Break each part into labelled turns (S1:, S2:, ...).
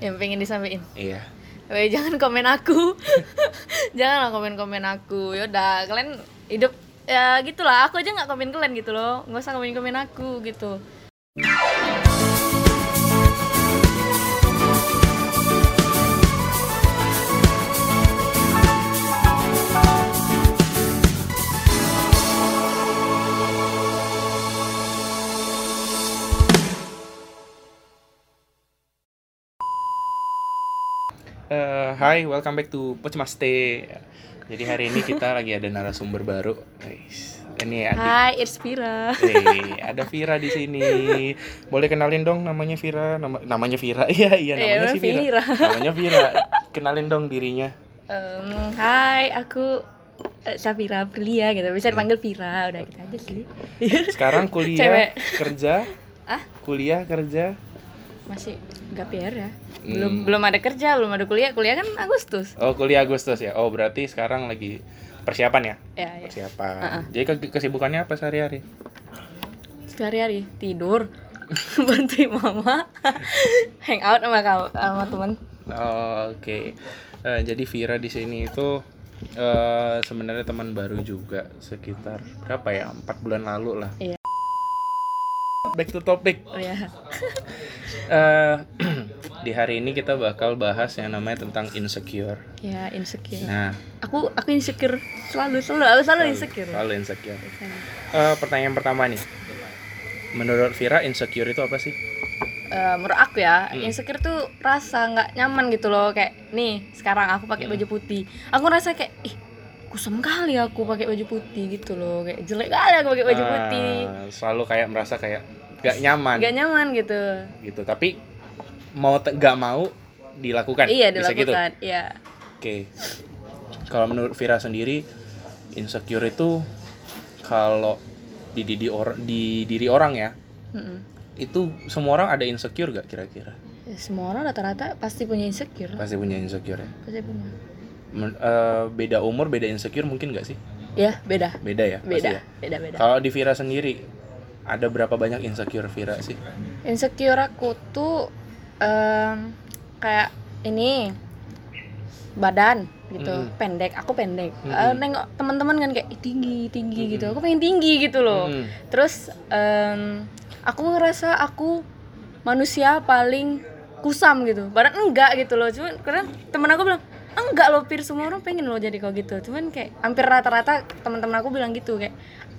S1: yang pengen disampaikan?
S2: Iya.
S1: Weh, jangan komen aku. Janganlah komen komen aku. Yaudah kalian hidup. Ya gitulah. Aku aja nggak komen kalian gitu loh. Nggak usah komen komen aku gitu
S2: Eh, Hai, welcome back to Pocmaste. Jadi hari ini kita lagi ada narasumber baru. Guys, Ini adik.
S1: Hai it's Vira
S2: Eh, ada Vira di sini. Boleh kenalin dong namanya Vira, nama namanya Vira. Iya, iya namanya
S1: Iya,
S2: sih Vira.
S1: Vira.
S2: Namanya Vira. Kenalin dong dirinya.
S1: Em, Hai aku eh, Safira Prilia gitu bisa dipanggil Vira udah gitu aja sih
S2: Sekarang kuliah,
S1: Cewek.
S2: kerja,
S1: ah
S2: kuliah, kerja.
S1: Masih nggak PR ya
S2: Hmm.
S1: belum belum ada kerja belum ada kuliah kuliah kan Agustus
S2: Oh, kuliah Agustus ya. Oh, berarti sekarang lagi persiapan ya?
S1: ya ya
S2: Persiapan.
S1: Uh-uh.
S2: Jadi ke- kesibukannya apa sehari-hari?
S1: sehari-hari tidur bantuin mama hangout sama kau sama teman
S2: Oh, Oke, Eh, jadi Vira di sini itu eh, sebenarnya teman baru juga sekitar berapa ya empat bulan lalu lah.
S1: Iya.
S2: Back to topic.
S1: oh ya
S2: Eh, di hari ini kita bakal bahas yang namanya tentang insecure.
S1: ya insecure
S2: Nah,
S1: aku aku insecure selalu selalu aku selalu insecure
S2: Selalu insecure. Eh, pertanyaan pertama nih, menurut Vira insecure itu apa sih?
S1: Eh, menurut aku ya
S2: Hmm.
S1: insecure tuh rasa nggak nyaman gitu loh kayak nih sekarang aku pakai
S2: Hmm.
S1: baju putih aku rasa kayak ih kusam kali aku pakai baju putih gitu loh kayak jelek kali aku pakai baju
S2: Ah,
S1: putih
S2: Selalu kayak merasa kayak gak nyaman
S1: nggak nyaman gitu
S2: gitu. Tapi mau gak mau dilakukan.
S1: iya
S2: Bisa gitu.
S1: dilakukan iya
S2: Oke. Kalau menurut Vira sendiri, insecure itu kalau di diri orang di diri orang ya,
S1: Mm-mm.
S2: itu semua orang ada insecure gak kira-kira?
S1: Semua orang rata-rata pasti punya insecure
S2: Pasti punya insecure ya.
S1: pasti punya
S2: Eh, beda umur, beda insecure mungkin gak sih?
S1: ya beda
S2: Beda ya,
S1: beda
S2: ya.
S1: beda beda
S2: Kalau di Vira sendiri, ada berapa banyak insecure Vira sih?
S1: insecure aku tuh em, kayak ini badan gitu
S2: Mm.
S1: pendek aku pendek
S2: Mm-mm.
S1: Eh, nengok teman-teman kan kayak "Ih, tinggi tinggi gitu aku pengen tinggi gitu loh
S2: Hmm.
S1: terus em, aku ngerasa aku manusia paling kusam gitu badan enggak gitu loh cuman karena temen aku bilang enggak loh pir semua orang pengen lo jadi kau gitu cuman kayak hampir rata-rata teman-teman aku bilang gitu kayak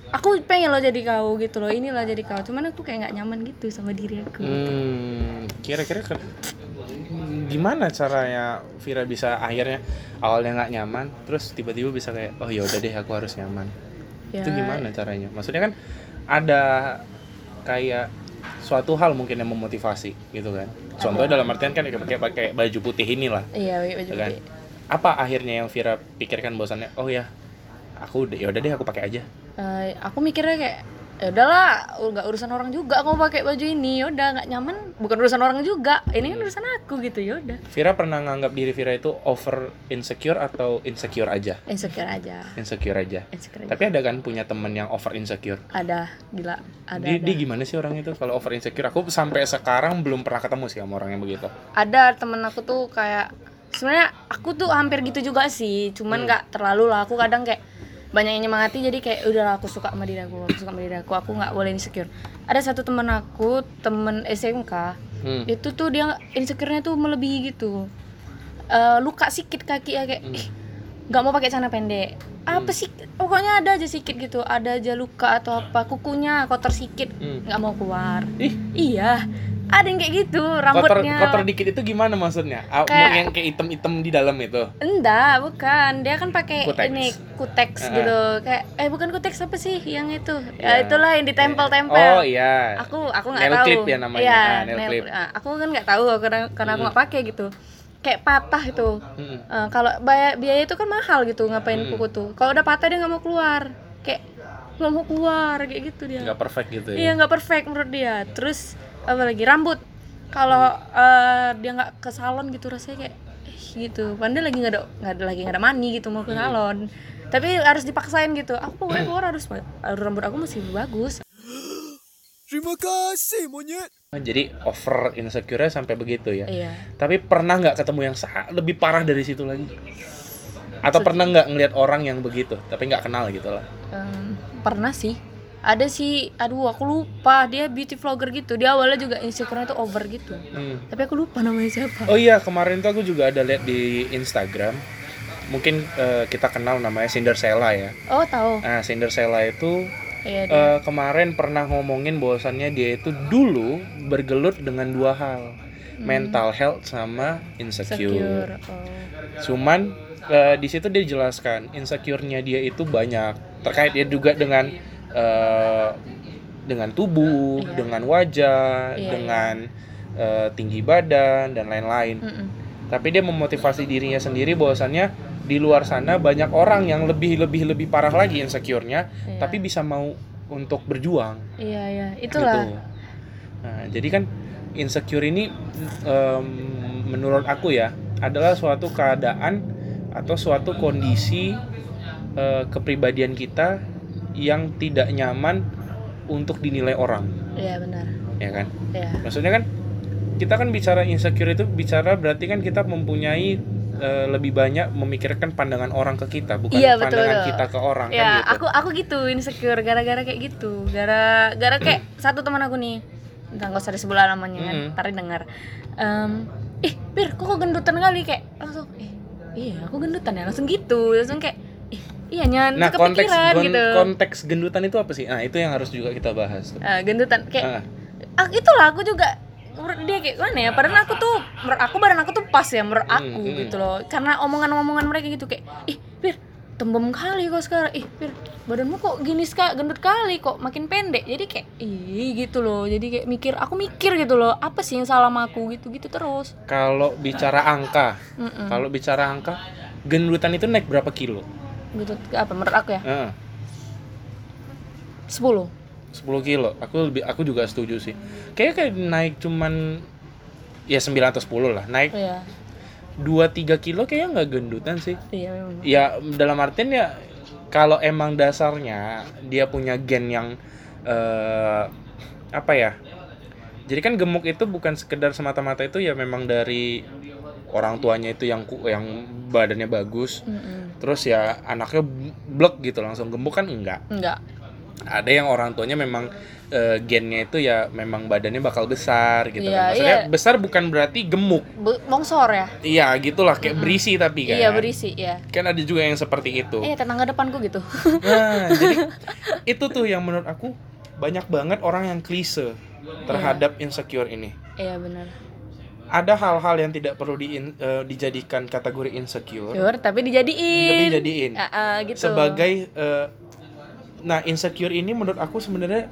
S1: aku pengen lo jadi kau gitu loh inilah jadi kau cuman aku kayak nggak nyaman gitu sama diri aku
S2: Hmm, kira-kira ke- gimana caranya Vira bisa akhirnya awalnya nggak nyaman, terus tiba-tiba bisa kayak oh ya udah deh aku harus nyaman.
S1: Ya,
S2: Itu gimana caranya? Maksudnya kan ada kayak suatu hal mungkin yang memotivasi gitu kan. Contohnya dalam artian kan kayak pakai baju putih inilah,
S1: iya baju
S2: ya kan. Apa akhirnya yang Vira pikirkan bosannya? Oh ya, aku ya udah deh aku pakai aja.
S1: Eh, aku mikirnya kayak ya udahlah nggak urusan orang juga aku mau pakai baju ini udah nggak nyaman bukan urusan orang juga ini kan urusan aku gitu ya udah
S2: Vira pernah nganggap diri Vira itu over insecure atau insecure aja?
S1: insecure aja
S2: Insecure aja.
S1: insecure aja.
S2: Tapi ada kan punya temen yang over insecure.
S1: ada gila ada
S2: Dia,
S1: ada.
S2: dia gimana sih orang itu kalau over insecure? Aku sampai sekarang belum pernah ketemu sih sama orang yang begitu.
S1: ada temen aku tuh kayak sebenarnya aku tuh hampir gitu juga sih cuman nggak terlalu lah. Aku kadang kayak banyak yang nyemangati jadi kayak udah aku suka sama diri aku aku suka sama diri aku aku nggak boleh insecure. Ada satu temen aku temen SMK
S2: Hmm.
S1: itu tuh dia insecure-nya tuh melebihi gitu. Eh, luka sikit kaki ya kayak ih nggak mau pakai celana pendek. Apa sih pokoknya ada aja sikit gitu ada aja luka atau apa kukunya kotor sikit
S2: Hmm.
S1: nggak mau keluar.
S2: Ih,
S1: iya ada yang kayak gitu
S2: kotor
S1: rambutnya
S2: kotor dikit itu gimana maksudnya?
S1: Kayak-
S2: yang kayak item-item di dalam itu.
S1: enggak bukan dia kan pakai
S2: Kutex.
S1: ini kuteks
S2: Ah.
S1: gitu kayak eh bukan kuteks apa sih yang itu
S2: Ya.
S1: ya itulah yang ditempel-tempel
S2: Oh iya.
S1: aku aku nggak tahu
S2: clip ya namanya.
S1: Iya,
S2: Ah, nail
S1: nail
S2: clip.
S1: Ah, aku kan nggak tahu karena karena aku
S2: Mm.
S1: nggak pakai gitu kayak patah itu
S2: Mm-mm.
S1: Eh, kalau biaya biaya itu kan mahal gitu ngapain
S2: Mm.
S1: kuku tuh kalau udah patah dia nggak mau keluar kayak nggak mau keluar kayak gitu dia
S2: Nggak perfect gitu
S1: iya
S2: ya.
S1: nggak perfect menurut dia terus apa lagi rambut. Kalau eh, dia nggak ke salon gitu rasanya kayak eh, gitu. Padahal lagi nggak ada nggak ada lagi nggak ada money gitu mau ke salon. Tapi harus dipaksain gitu. Aku pokoknya keluar harus harus rambut aku masih bagus.
S3: Terima kasih monyet.
S2: Jadi over insecure sampai begitu ya.
S1: iya.
S2: Tapi pernah nggak ketemu yang lebih parah dari situ lagi? Atau pernah nggak ngelihat orang yang begitu, tapi nggak kenal gitu lah?
S1: Em, pernah sih ada sih aduh aku lupa dia beauty vlogger gitu dia awalnya juga insecure itu over gitu
S2: Hmm.
S1: tapi aku lupa namanya siapa
S2: Oh iya, kemarin tuh aku juga ada lihat di Instagram. Mungkin eh, kita kenal namanya Cinderella ya.
S1: oh tahu
S2: Nah, Cinderella itu
S1: iya dia
S2: eh, kemarin pernah ngomongin bahwasannya dia itu dulu bergelut dengan dua hal, mental health sama insecure.
S1: secure oh.
S2: Cuman eh, di situ dia jelaskan insecure-nya dia itu banyak terkait dia juga dengan eh, dengan tubuh,
S1: Iya.
S2: dengan wajah,
S1: Iya,
S2: dengan eh, tinggi badan dan lain-lain.
S1: Mm-mm.
S2: Tapi dia memotivasi dirinya sendiri bahwasannya di luar sana banyak orang yang lebih lebih lebih parah lagi insecure-nya,
S1: Iya.
S2: tapi bisa mau untuk berjuang.
S1: iya iya itulah
S2: Gitu. Nah, jadi kan insecure ini em, menurut aku ya adalah suatu keadaan atau suatu kondisi eh, kepribadian kita yang tidak nyaman untuk dinilai orang,
S1: iya benar
S2: ya kan?
S1: iya
S2: Maksudnya kan kita kan bicara insecure itu bicara berarti kan kita mempunyai eh, lebih banyak memikirkan pandangan orang ke kita, bukan
S1: Iya, betul,
S2: pandangan
S1: betul.
S2: kita ke orang kan
S1: ya
S2: gitu.
S1: aku aku gitu insecure gara-gara kayak gitu gara gara kayak satu teman aku nih entah nggak usah disebut lah namanya kan
S2: Mm-mm.
S1: tarik dengar Em, ih pir kok kok gendutan kali kayak langsung eh iya aku gendutan ya langsung gitu langsung kayak iya nyan
S2: Nah, konteks gon-
S1: gitu
S2: konteks gendutan itu apa sih? Nah, itu yang harus juga kita bahas.
S1: Eh, gendutan kayak
S2: Ah.
S1: ah, itulah aku juga dia kayak mana ya padahal aku tuh menurut aku badan aku tuh pas ya menurut aku
S2: Hmm, hmm.
S1: gitu loh karena omongan-omongan mereka gitu kayak ih pir tembem kali kok sekarang ih pir badanmu kok gini sekali gendut kali kok makin pendek jadi kayak ih gitu loh jadi kayak mikir aku mikir gitu loh apa sih yang salah sama aku gitu gitu terus
S2: Kalau bicara angka, kalau bicara angka, gendutan itu naik berapa kilo?
S1: Gitu apa menurut aku ya
S2: Heeh,
S1: 10
S2: 10 kilo. Aku lebih aku juga setuju sih. Kayak kayak naik cuman ya 9 atau 10 lah. Naik
S1: iya
S2: 2 3 kilo kayaknya nggak gendutan sih.
S1: iya memang
S2: Ya dalam artian ya kalau emang dasarnya dia punya gen yang eh, apa ya? Jadi kan gemuk itu bukan sekedar semata-mata itu ya memang dari orang tuanya itu yang yang badannya bagus.
S1: Mm-mm.
S2: Terus ya anaknya blek gitu langsung gemuk kan enggak.
S1: enggak
S2: Ada yang orang tuanya memang eh, gennya itu ya memang badannya bakal besar gitu
S1: Iya,
S2: kan. Maksudnya
S1: iya.
S2: besar bukan berarti gemuk.
S1: Bu- bongsor ya
S2: Iya, gitulah kayak berisi tapi kan.
S1: iya berisi ya
S2: Kan ada juga yang seperti itu.
S1: eh tetangga depanku gitu
S2: Nah, jadi itu tuh yang menurut aku banyak banget orang yang klise terhadap insecure ini.
S1: iya benar
S2: Ada hal-hal yang tidak perlu di, eh, dijadikan kategori insecure,
S1: Sure, tapi dijadiin.
S2: tapi dijadiin
S1: Ah, ah, gitu.
S2: sebagai eh, nah insecure ini menurut aku sebenarnya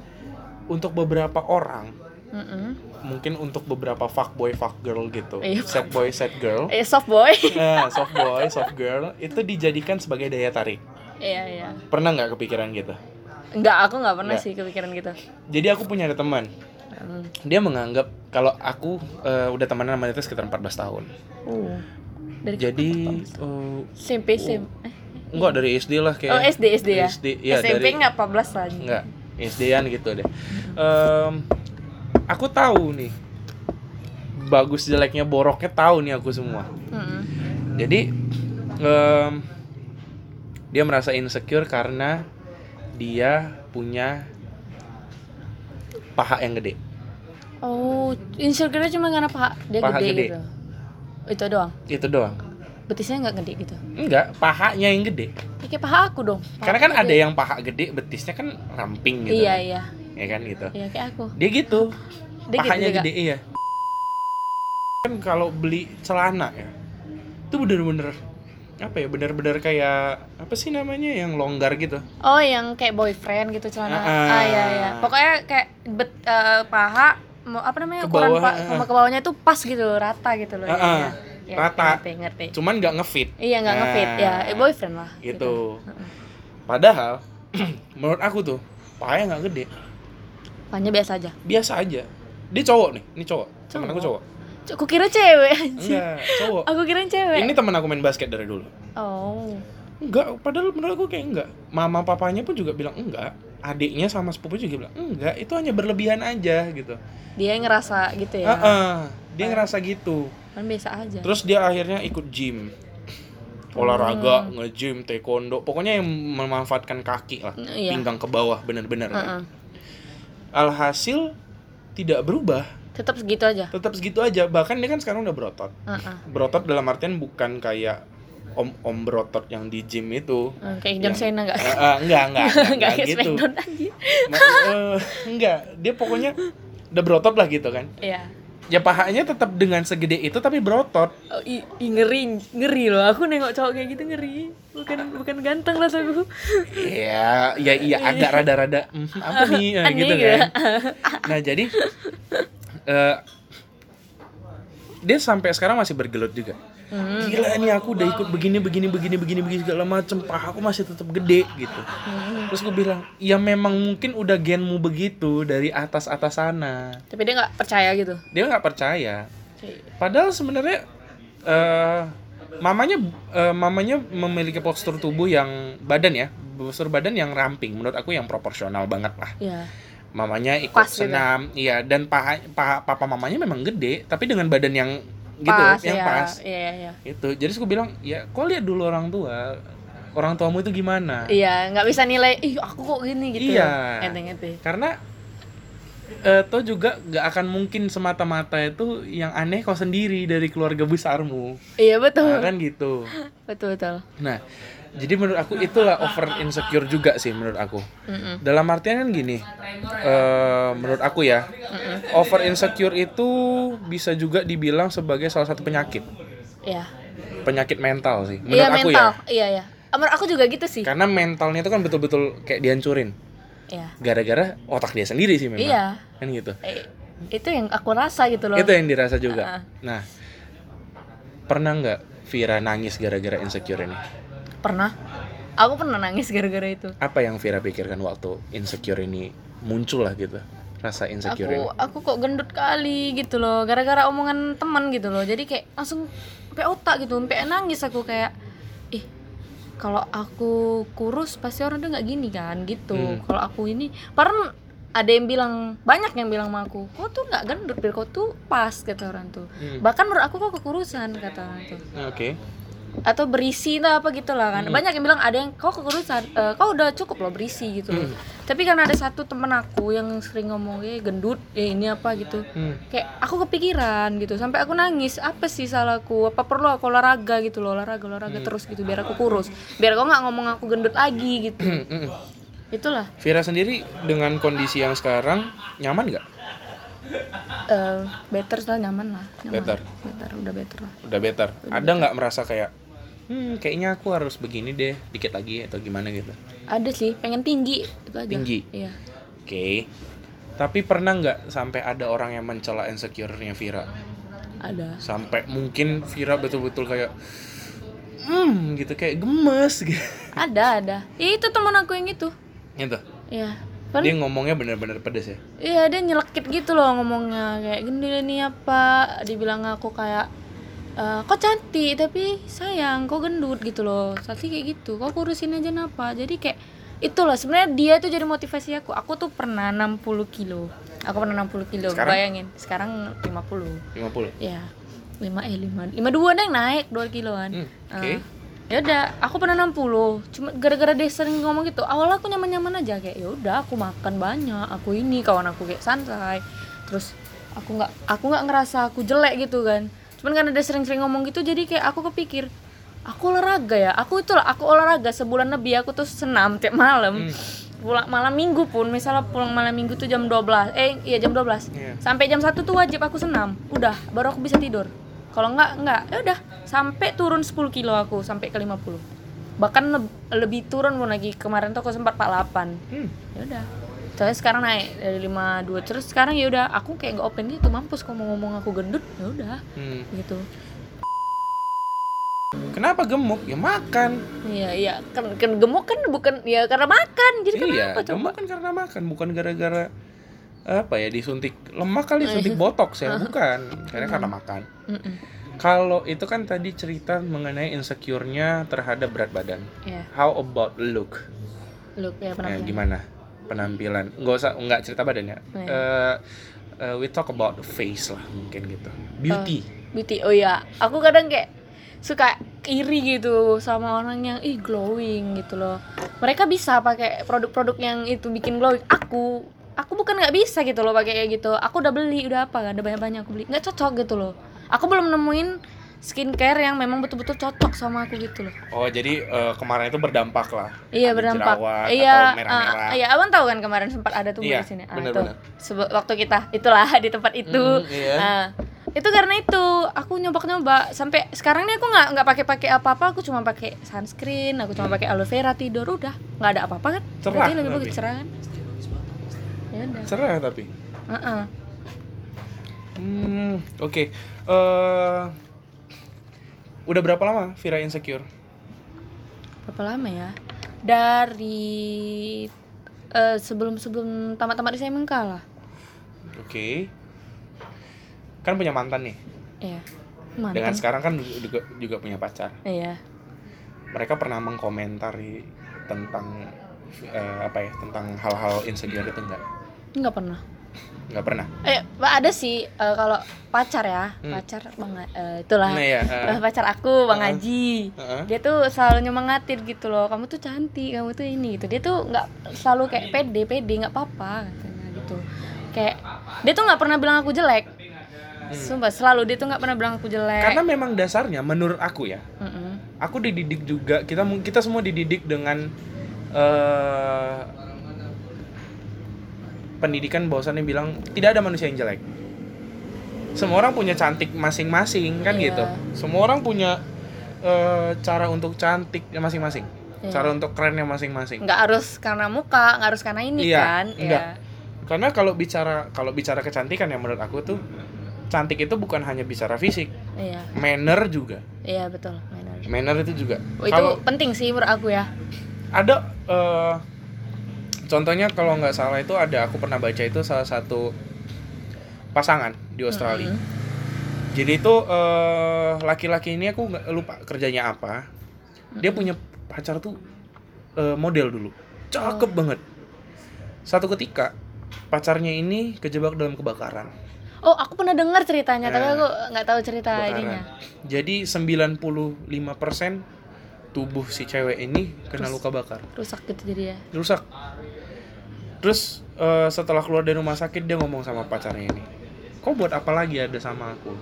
S2: untuk beberapa orang
S1: Mm-mm.
S2: mungkin untuk beberapa fuckboy fuckgirl gitu
S1: Iya,
S2: sad boy sad girl
S1: Eh, soft boy.
S2: nah, soft boy soft girl itu dijadikan sebagai daya tarik
S1: Iya, iya.
S2: pernah nggak kepikiran gitu
S1: Enggak, aku nggak pernah
S2: Nggak.
S1: sih kepikiran gitu.
S2: jadi aku punya ada teman
S1: Hmm.
S2: dia menganggap kalau aku eh, udah temenan sama dia itu sekitar 14 tahun
S1: Uh. Dari
S2: jadi eh,
S1: SMP, SMP. Eh,
S2: enggak dari SD lah kayak
S1: Oh, SD, SD ya.
S2: SD, iya,
S1: SMP
S2: dari-
S1: nggak 14 lagi.
S2: Enggak, SD-an gitu deh. Em, aku tahu nih, bagus jeleknya boroknya tahu nih aku semua.
S1: Mm-mm.
S2: Jadi em, dia merasa insecure karena dia punya paha yang gede.
S1: Oh, insecure cuma karena paha dia
S2: Paha
S1: gede,
S2: gede.
S1: gitu. Itu doang.
S2: Itu doang.
S1: Betisnya nggak gede gitu.
S2: Enggak, pahanya yang gede.
S1: Ya, kayak paha aku dong. Paha
S2: Karena kan
S1: aku
S2: ada
S1: gede.
S2: yang paha gede, betisnya kan ramping gitu.
S1: Iya, iya.
S2: Ya kan gitu.
S1: Iya, kayak aku.
S2: Dia gitu.
S1: Dia gitu
S2: pahanya
S1: juga.
S2: gede iya kan kalau beli celana ya itu bener-bener apa ya bener-bener kayak apa sih namanya yang longgar gitu
S1: Oh, yang kayak boyfriend gitu celana.
S2: Ah,
S1: Ah,
S2: ah.
S1: iya iya. Pokoknya kayak bet, eh, paha apa namanya?
S2: Ke
S1: ukuran
S2: bawah, ah,
S1: sama ke bawahnya tuh pas gitu, rata gitu loh.
S2: Ah.
S1: iya. Iya,
S2: Rata.
S1: Ngerti, ngerti.
S2: cuman nggak ngefit
S1: Iya, nggak
S2: Nah,
S1: ngefit. Ya, eh, boyfriend lah.
S2: gitu padahal menurut aku tuh pahanya nggak gede
S1: Pahanya biasa aja.
S2: biasa aja dia cowok nih ini cowok temen aku
S1: Cowok.
S2: cowok
S1: Aku kira cewek anjir.
S2: enggak cowok
S1: Aku kira cewek.
S2: ini temen aku main basket dari dulu
S1: Oh.
S2: enggak padahal menurut aku kayak enggak mama papanya pun juga bilang enggak adiknya sama sepupu juga bilang enggak itu hanya berlebihan aja gitu.
S1: Dia yang ngerasa gitu ya?
S2: Heeh, dia ngerasa gitu.
S1: Kan biasa aja.
S2: Terus dia akhirnya ikut gym. Olahraga nge-gym taekwondo pokoknya yang memanfaatkan kaki lah
S1: Iya.
S2: pinggang ke bawah bener-bener kan.
S1: Heeh.
S2: alhasil tidak berubah.
S1: Tetap segitu aja?
S2: Tetap segitu aja bahkan dia kan sekarang udah berotot.
S1: Heeh.
S2: berotot dalam artian bukan kayak om om berotot yang di gym itu.
S1: Eh, kayak John
S2: Yang-
S1: Cena enggak
S2: Eh, eh, enggak enggak enggak,
S1: enggak
S2: gitu. Ma- eh, enggak dia pokoknya udah berotot lah gitu kan.
S1: Iya.
S2: Ya pahanya tetap dengan segede itu tapi berotot
S1: Oh, i, i, ngeri ngeri loh. Aku nengok cowok kayak gitu ngeri. Bukan bukan ganteng rasaku
S2: Iya, ya iya agak rada-rada "Hmm, apa nih? Nah,
S1: Aneh
S2: gitu kan. Nah, jadi eh dia sampai sekarang masih bergelut juga.
S1: Hmm.
S2: Gila nih aku udah ikut begini begini begini begini begini segala macem paha aku masih tetap gede gitu.
S1: Hmm.
S2: Terus gue bilang, "Ya memang mungkin udah genmu begitu dari atas-atas sana."
S1: tapi dia nggak percaya gitu
S2: Dia nggak percaya. Padahal sebenarnya eh mamanya eh, mamanya memiliki postur tubuh yang badan ya, postur badan yang ramping. Menurut aku yang proporsional banget lah.
S1: ya
S2: Mamanya ikut
S1: Pas gitu.
S2: senam, iya dan paha, paha papa mamanya memang gede, tapi dengan badan yang gitu,
S1: pas
S2: yang
S1: ya
S2: pas.
S1: iya iya iya
S2: Itu. Jadi aku bilang, ya kau lihat dulu orang tua. Orang tuamu itu gimana?
S1: iya nggak bisa nilai ih aku kok gini gitu
S2: Iya.
S1: enteng enteng
S2: Karena eh toh juga gak akan mungkin semata-mata itu yang aneh kau sendiri dari keluarga besarmu.
S1: iya betul
S2: Nah, kan gitu.
S1: betul betul
S2: Nah, jadi menurut aku itulah over insecure juga sih menurut aku.
S1: Mm-mm.
S2: Dalam artian kan gini, eh menurut aku ya, over insecure itu bisa juga dibilang sebagai salah satu penyakit,
S1: iya
S2: penyakit mental sih. Menurut
S1: iya
S2: aku
S1: mental
S2: ya,
S1: iya iya menurut aku juga gitu sih
S2: karena mentalnya itu kan betul-betul kayak dihancurin,
S1: iya
S2: gara-gara otak dia sendiri sih memang.
S1: iya
S2: Kan gitu.
S1: Eh, itu yang aku rasa gitu loh
S2: Itu yang dirasa juga.
S1: Ah.
S2: Nah, pernah nggak Vira nangis gara-gara insecure ini?
S1: Pernah aku pernah nangis gara-gara itu
S2: Apa yang Vira pikirkan waktu insecure ini muncul lah gitu? Rasa insecure ini.
S1: aku aku kok gendut kali gitu loh gara-gara omongan teman gitu loh jadi kayak langsung sampai otak gitu sampai nangis aku kayak ih kalau aku kurus pasti orang tuh nggak gini kan gitu
S2: Hmm.
S1: kalau aku ini padahal ada yang bilang banyak yang bilang sama aku kau tuh nggak gendut biar kau tuh pas kata orang tuh
S2: Hmm.
S1: bahkan menurut aku kok kekurusan kata orang tuh
S2: Oke.
S1: Atau berisi lah apa gitu lah kan. Banyak yang bilang ada yang kau kekurusan eh, kau udah cukup loh berisi gitu. Loh tapi karena ada satu temen aku yang sering ngomong eh gendut eh ini apa gitu.
S2: Hmm.
S1: kayak aku kepikiran gitu sampai aku nangis apa sih salahku? Apa perlu aku olahraga? gitu loh olahraga olahraga terus gitu biar aku kurus biar kau nggak ngomong aku gendut lagi gitu.
S2: Hmm, hmm.
S1: itulah.
S2: Vira sendiri dengan kondisi yang sekarang nyaman nggak?
S1: Eh better lah nyaman lah nyaman.
S2: Better.
S1: better udah better lah
S2: Udah better. Ada nggak merasa kayak, hmm kayaknya aku harus begini deh, dikit lagi atau gimana gitu?
S1: ada sih pengen tinggi itu aja
S2: Tinggi?
S1: iya
S2: Oke. Tapi pernah nggak sampai ada orang yang mencela insecure-nya Vira?
S1: ada
S2: Sampai mungkin Vira betul-betul kayak, hmm gitu kayak gemes gitu.
S1: ada ada ya itu teman aku yang itu
S2: Gitu.
S1: Iya. Kan
S2: Dia ngomongnya bener-bener pedes ya.
S1: iya dia nyelekit gitu loh ngomongnya. Kayak gini nih apa? Dibilang aku kayak "Eh, kok cantik tapi sayang kok gendut gitu loh. Sati kayak gitu kok kurusin aja napa jadi kayak itulah sebenarnya dia itu jadi motivasi aku. Aku tuh pernah 60 kilo. Aku pernah 60 kilo
S2: Sekarang?
S1: bayangin. Sekarang 50
S2: 50.
S1: ya 5 eh 5 52 ada yang naik 2 kiloan.
S2: Hmm, oke.
S1: Ya udah aku pernah 60 cuma gara-gara dia sering ngomong gitu awal aku nyaman-nyaman aja kayak ya udah aku makan banyak aku ini kawan aku kayak santai. Terus aku nggak aku nggak ngerasa aku jelek gitu kan. Cuman karena dia sering-sering ngomong gitu jadi kayak aku kepikir aku olahraga ya? Aku itulah aku olahraga sebulan lebih aku tuh senam tiap malam. Pulang malam minggu pun misalnya pulang malam minggu tuh jam 12 eh iya jam 12
S2: Iya.
S1: sampai jam 1 tuh wajib aku senam. Udah baru aku bisa tidur kalau enggak enggak ya udah sampai turun 10 kilo aku sampai ke 50 bahkan leb- lebih turun pun lagi. Kemarin tuh aku sempat 48
S2: Hmm.
S1: ya udah. Terus sekarang naik dari 52 terus sekarang ya udah aku kayak nggak open gitu. Mampus kalau mau ngomong aku gendut. Ya udah.
S2: Hmm.
S1: gitu.
S2: Kenapa gemuk? Ya makan.
S1: iya iya. Kan, kan gemuk kan bukan ya karena makan. Jadi
S2: iya,
S1: kenapa coba?
S2: gemuk kan karena makan, bukan gara-gara apa ya disuntik lemak kali suntik botox ya, bukan. Karena karena makan. Kalau itu kan tadi cerita mengenai insecure-nya terhadap berat badan.
S1: Iya,
S2: How about look?
S1: look ya
S2: Eh,
S1: penampilan.
S2: gimana? penampilan nggak usah nggak cerita badan ya
S1: Iya.
S2: Eh, eh, we talk about the face lah mungkin gitu beauty
S1: beauty oh ya aku kadang kayak suka iri gitu sama orang yang ih glowing gitu loh mereka bisa pakai produk-produk yang itu bikin glowing aku aku bukan nggak bisa gitu loh pakai kayak gitu aku udah beli udah apa ada banyak-banyak aku beli nggak cocok gitu loh aku belum nemuin skincare yang memang betul-betul cocok sama aku gitu loh
S2: oh jadi eh, kemarin itu berdampak lah
S1: Iya
S2: Ada
S1: berdampak.
S2: jerawat
S1: Iya,
S2: atau merah-merah
S1: ah, iya, abang tahu kan kemarin sempat ada tuh
S2: Iya,
S1: di sini. Ah, itu. Sebe- waktu kita itulah di tempat itu.
S2: Mm, iya.
S1: Ah, itu karena itu aku nyoba-nyoba sampai sekarang nih aku nggak nggak pakai-pakai apa-apa, aku cuma pakai sunscreen, aku cuma pakai aloe vera tidur udah, nggak ada apa-apa kan?
S2: Hmm. Cerah
S1: lebih bagus
S2: tapi.
S1: cerah kan? Udah.
S2: cerah tapi
S1: Heeh.
S2: hmm oke Eh, udah berapa lama Vira insecure
S1: Berapa lama ya? Dari eh, sebelum-sebelum tamat-tamat SMK lah.
S2: oke kan punya mantan nih
S1: Iya. Mana
S2: dengan sekarang kan juga juga punya pacar
S1: Iya.
S2: mereka pernah mengkomentari tentang eh, apa ya tentang hal-hal insecure itu enggak
S1: Nggak pernah.
S2: nggak pernah
S1: Eh, Pak, ada sih eh, kalau pacar ya,
S2: Hmm.
S1: pacar Bang eh, itulah.
S2: nah ya Eh,
S1: pacar aku Bang
S2: Heeh.
S1: Haji.
S2: Heeh.
S1: Dia tuh selalu nyemangatin gitu loh. Kamu tuh cantik, kamu tuh ini gitu. Dia tuh nggak selalu kayak pede, pede nggak apa-apa katanya gitu. Kayak dia tuh nggak pernah bilang aku jelek. Sumpah selalu dia tuh nggak pernah bilang aku jelek.
S2: Hmm. karena memang dasarnya menurut aku ya
S1: Mm-mm.
S2: aku dididik juga kita kita semua dididik dengan eh pendidikan bahwasannya bilang tidak ada manusia yang jelek semua orang punya cantik masing-masing kan
S1: Iya.
S2: gitu semua orang punya eh, cara untuk cantik masing-masing
S1: Iya.
S2: cara untuk kerennya masing-masing
S1: nggak harus karena muka, nggak harus karena ini
S2: Iya,
S1: kan.
S2: enggak.
S1: Iya.
S2: karena kalau bicara kalau bicara kecantikan ya menurut aku tuh cantik itu bukan hanya bicara fisik
S1: Iya.
S2: manner juga
S1: Iya betul. Manner.
S2: manner itu juga
S1: Oh, itu
S2: kalau
S1: penting sih menurut aku ya.
S2: ada eh, contohnya kalau nggak salah itu ada aku pernah baca itu salah satu pasangan di Australia.
S1: Mm-mm.
S2: jadi itu eh, laki-laki ini aku nggak lupa kerjanya apa. Dia punya pacar tuh eh, model dulu. Cakep banget. Satu ketika pacarnya ini kejebak dalam kebakaran.
S1: Oh, aku pernah dengar ceritanya, tapi
S2: Nah,
S1: aku nggak tahu cerita
S2: kebakaran.
S1: ininya.
S2: jadi 95% tubuh si cewek ini kena luka bakar.
S1: Rusak gitu jadi ya.
S2: rusak terus eh, setelah keluar dari rumah sakit dia ngomong sama pacarnya ini kau buat apa lagi ada sama aku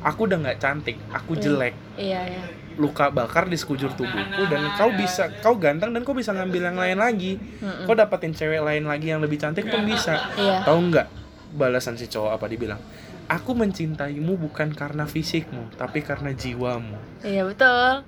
S2: aku udah nggak cantik aku jelek
S1: Iya, iya.
S2: luka bakar di sekujur tubuhku dan kau bisa kau ganteng dan kau bisa ngambil yang lain lagi
S1: Mm-mm.
S2: kau dapetin cewek lain lagi yang lebih cantik pun bisa
S1: Iya.
S2: tahu nggak balasan si cowok apa dibilang aku mencintaimu bukan karena fisikmu tapi karena jiwamu
S1: Iya, betul.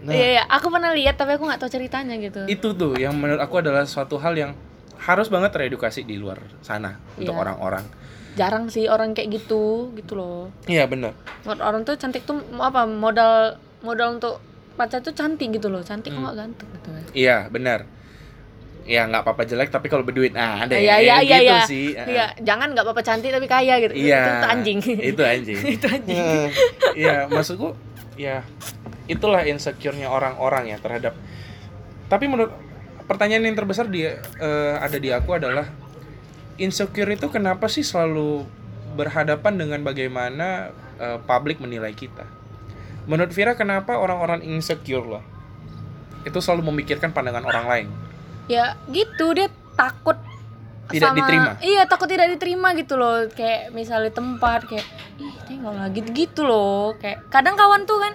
S2: nah
S1: Iya, iya, aku pernah lihat tapi aku nggak tahu ceritanya gitu.
S2: itu tuh yang menurut aku adalah suatu hal yang harus banget teredukasi di luar sana untuk
S1: Iya.
S2: orang-orang
S1: Jarang sih orang kayak gitu, gitu loh.
S2: iya
S1: Menurut Orang tuh cantik tuh mau apa? Modal modal untuk pacar tuh cantik gitu loh. Cantik kok
S2: Hmm.
S1: nggak ganteng gitu kan.
S2: iya benar ya nggak apa-apa jelek tapi kalau berduit nah ada
S1: Iya, iya, iya,
S2: gitu
S1: iya.
S2: sih
S1: Iya, jangan nggak apa-apa cantik tapi kaya gitu.
S2: iya
S1: Itu, itu anjing.
S2: itu anjing
S1: itu anjing.
S2: Eh, iya maksudku ya itulah insecure-nya orang-orang ya terhadap tapi menurut pertanyaan yang terbesar dia eh, ada di aku adalah insecure itu kenapa sih selalu berhadapan dengan bagaimana eh, publik menilai kita? Menurut Vira kenapa orang-orang insecure loh? Itu selalu memikirkan pandangan orang lain.
S1: Ya gitu. Dia takut
S2: Tidak diterima?
S1: iya takut tidak diterima gitu loh. Kayak misalnya tempat kayak ih lah gitu gitu loh. Kayak kadang kawan tuh kan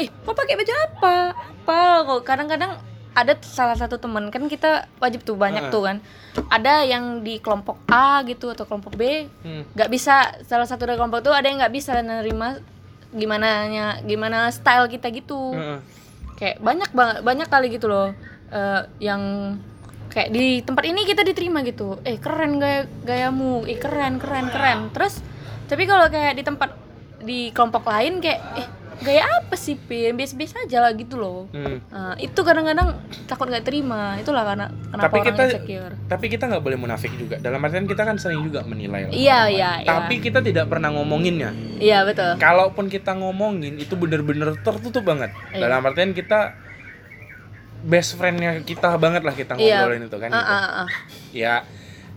S1: eh kok pakai baju apa? Apa kok? Kadang-kadang ada salah satu teman kan kita wajib tuh banyak
S2: Heeh.
S1: tuh kan ada yang di kelompok A gitu atau kelompok B
S2: hmm.
S1: nggak bisa salah satu dari kelompok tuh ada yang nggak bisa nerima gimana nya gimana style kita gitu
S2: Heeh.
S1: kayak banyak banget banyak kali gitu loh eh, yang kayak di tempat ini kita diterima gitu eh keren gaya gayamu eh keren keren keren terus tapi kalau kayak di tempat di kelompok lain kayak eh gaya apa sih pin biasa-biasa aja lah gitu loh
S2: Hmm.
S1: Nah, itu kadang-kadang takut nggak terima itulah karena kenapa
S2: Tapi
S1: orang
S2: kita-
S1: insecure
S2: tapi kita nggak boleh munafik juga dalam artian kita kan sering juga menilai orang
S1: iya
S2: lain.
S1: iya iya
S2: tapi kita tidak pernah ngomonginnya
S1: iya betul
S2: kalaupun kita ngomongin itu bener-bener tertutup banget
S1: Iya.
S2: dalam artian kita best friendnya kita banget lah kita
S1: Iya.
S2: ngobrolin itu kan
S1: Ah,
S2: gitu.
S1: ah, ah.
S2: ya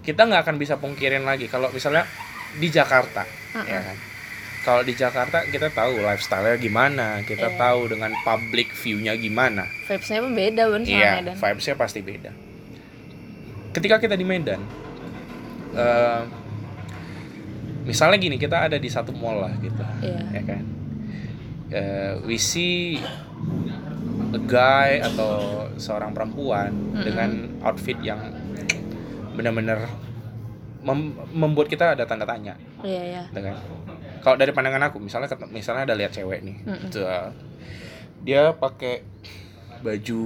S2: kita nggak akan bisa pungkirin lagi kalau misalnya di Jakarta ya kan kalau di Jakarta kita tahu lifestyle-nya gimana kita
S1: Iya.
S2: tahu dengan public view-nya gimana
S1: Vibes-nya pun beda bener sama
S2: iya
S1: Medan.
S2: vibes-nya pasti beda ketika kita di Medan eh, misalnya gini kita ada di satu mall lah gitu
S1: Iya.
S2: ya kan Eh, we see a guy atau seorang perempuan dengan outfit yang benar-benar mem- membuat kita ada tanda tanya
S1: Iya, iya.
S2: gitu kan kalau dari pandangan aku misalnya misalnya ada lihat cewek nih gitu, uh, dia pakai baju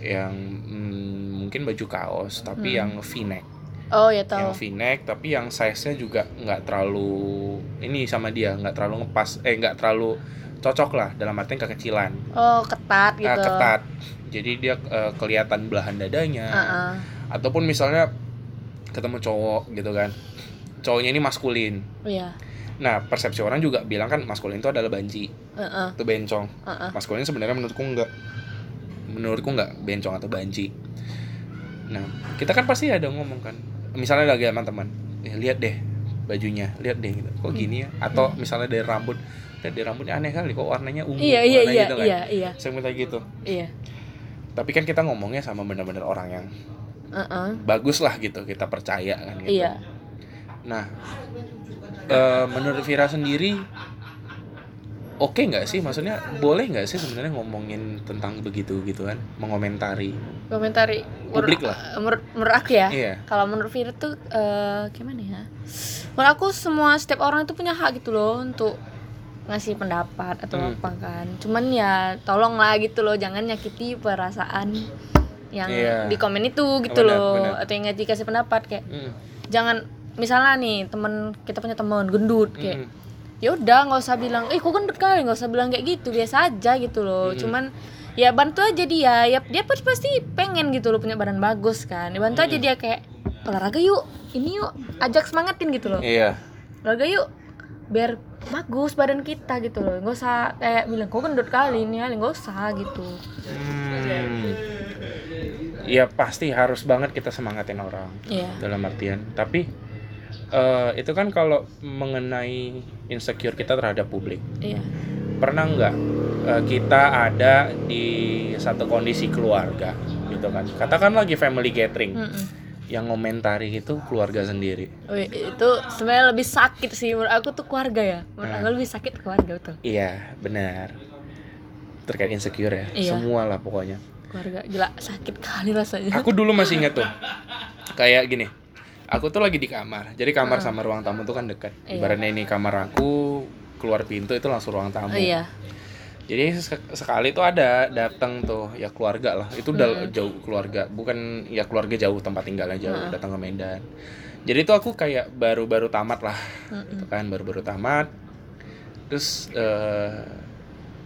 S2: yang mm, mungkin baju kaos tapi yang v-neck.
S1: Oh, ya
S2: yang
S1: tahu.
S2: v-neck tapi yang size-nya juga nggak terlalu ini sama dia nggak terlalu ngepas eh nggak terlalu cocok lah dalam artian kekecilan.
S1: Oh, ketat gitu.
S2: Ah, ketat. Jadi dia eh, kelihatan belahan dadanya.
S1: Ah, ah.
S2: ataupun misalnya ketemu cowok gitu kan. Cowoknya ini maskulin.
S1: Iya.
S2: Nah persepsi orang juga bilang kan maskulin itu adalah banci
S1: Heeh.
S2: itu bencong
S1: Heeh.
S2: maskulin sebenarnya menurutku enggak menurutku enggak bencong atau banci nah kita kan pasti ada ngomong kan misalnya lagi sama teman ya, lihat deh bajunya lihat deh gitu. kok gini ya atau misalnya dari rambut lihat dari rambutnya aneh kali kok warnanya ungu
S1: Iya, iya, iya,
S2: gitu kan.
S1: iya, iya.
S2: saya minta gitu
S1: Iya.
S2: tapi kan kita ngomongnya sama benar-benar orang yang
S1: Heeh.
S2: bagus lah gitu kita percaya kan gitu
S1: Iya.
S2: nah eh, menurut Vira sendiri oke nggak sih maksudnya boleh nggak sih sebenarnya ngomongin tentang begitu gitu kan mengomentari
S1: Komentari
S2: Publik
S1: menurut-
S2: lah.
S1: Menurut menurut aku ya.
S2: Iya.
S1: Kalau menurut Vira tuh eh, gimana ya? Menurut aku semua setiap orang itu punya hak gitu loh untuk ngasih pendapat atau
S2: Hmm.
S1: apa kan. Cuman ya tolonglah gitu loh jangan nyakiti perasaan yang
S2: Iya.
S1: di komen itu gitu
S2: Benar,
S1: loh
S2: benar.
S1: atau yang ngasih kasih pendapat kayak
S2: Mm,
S1: jangan misalnya nih temen kita punya temen gendut kayak
S2: mm,
S1: ya udah nggak usah bilang eh kok gendut kali? Nggak usah bilang kayak gitu biasa aja gitu loh.
S2: Mm-mm.
S1: cuman ya bantu aja dia ya dia pasti pengen gitu loh punya badan bagus kan. Ya bantu aja dia kayak olahraga yuk ini yuk ajak semangatin gitu loh.
S2: Iya.
S1: Olahraga yuk biar bagus badan kita gitu loh. Nggak usah kayak bilang kok gendut kali ini ya nggak usah gitu.
S2: Hmm. ya pasti harus banget kita semangatin orang
S1: Iya.
S2: dalam artian. Tapi eh, itu kan kalau mengenai insecure kita terhadap publik.
S1: Iya.
S2: Pernah nggak eh, kita ada di satu kondisi keluarga gitu kan? Katakan lagi family gathering.
S1: Mm-mm.
S2: yang ngomentari itu keluarga sendiri.
S1: Wih, itu sebenarnya lebih sakit sih. Menurut aku tuh keluarga ya. Menurut
S2: Nah.
S1: aku lebih sakit keluarga betul.
S2: Iya benar. Terkait insecure ya.
S1: Iya.
S2: semua lah pokoknya.
S1: Keluarga gila sakit kali rasanya.
S2: Aku dulu masih ingat tuh. Kayak gini aku tuh lagi di kamar. Jadi kamar sama ruang tamu tuh kan dekat
S1: Iya.
S2: ibaratnya ini kamar aku keluar pintu itu langsung ruang tamu.
S1: Oh, iya.
S2: Jadi sek- sekali tuh ada datang tuh ya keluarga lah. Itu udah jauh keluarga. Bukan ya keluarga jauh tempat tinggalnya jauh datang ke Medan. Jadi itu aku kayak baru-baru tamat lah gitu kan baru-baru tamat. Terus eh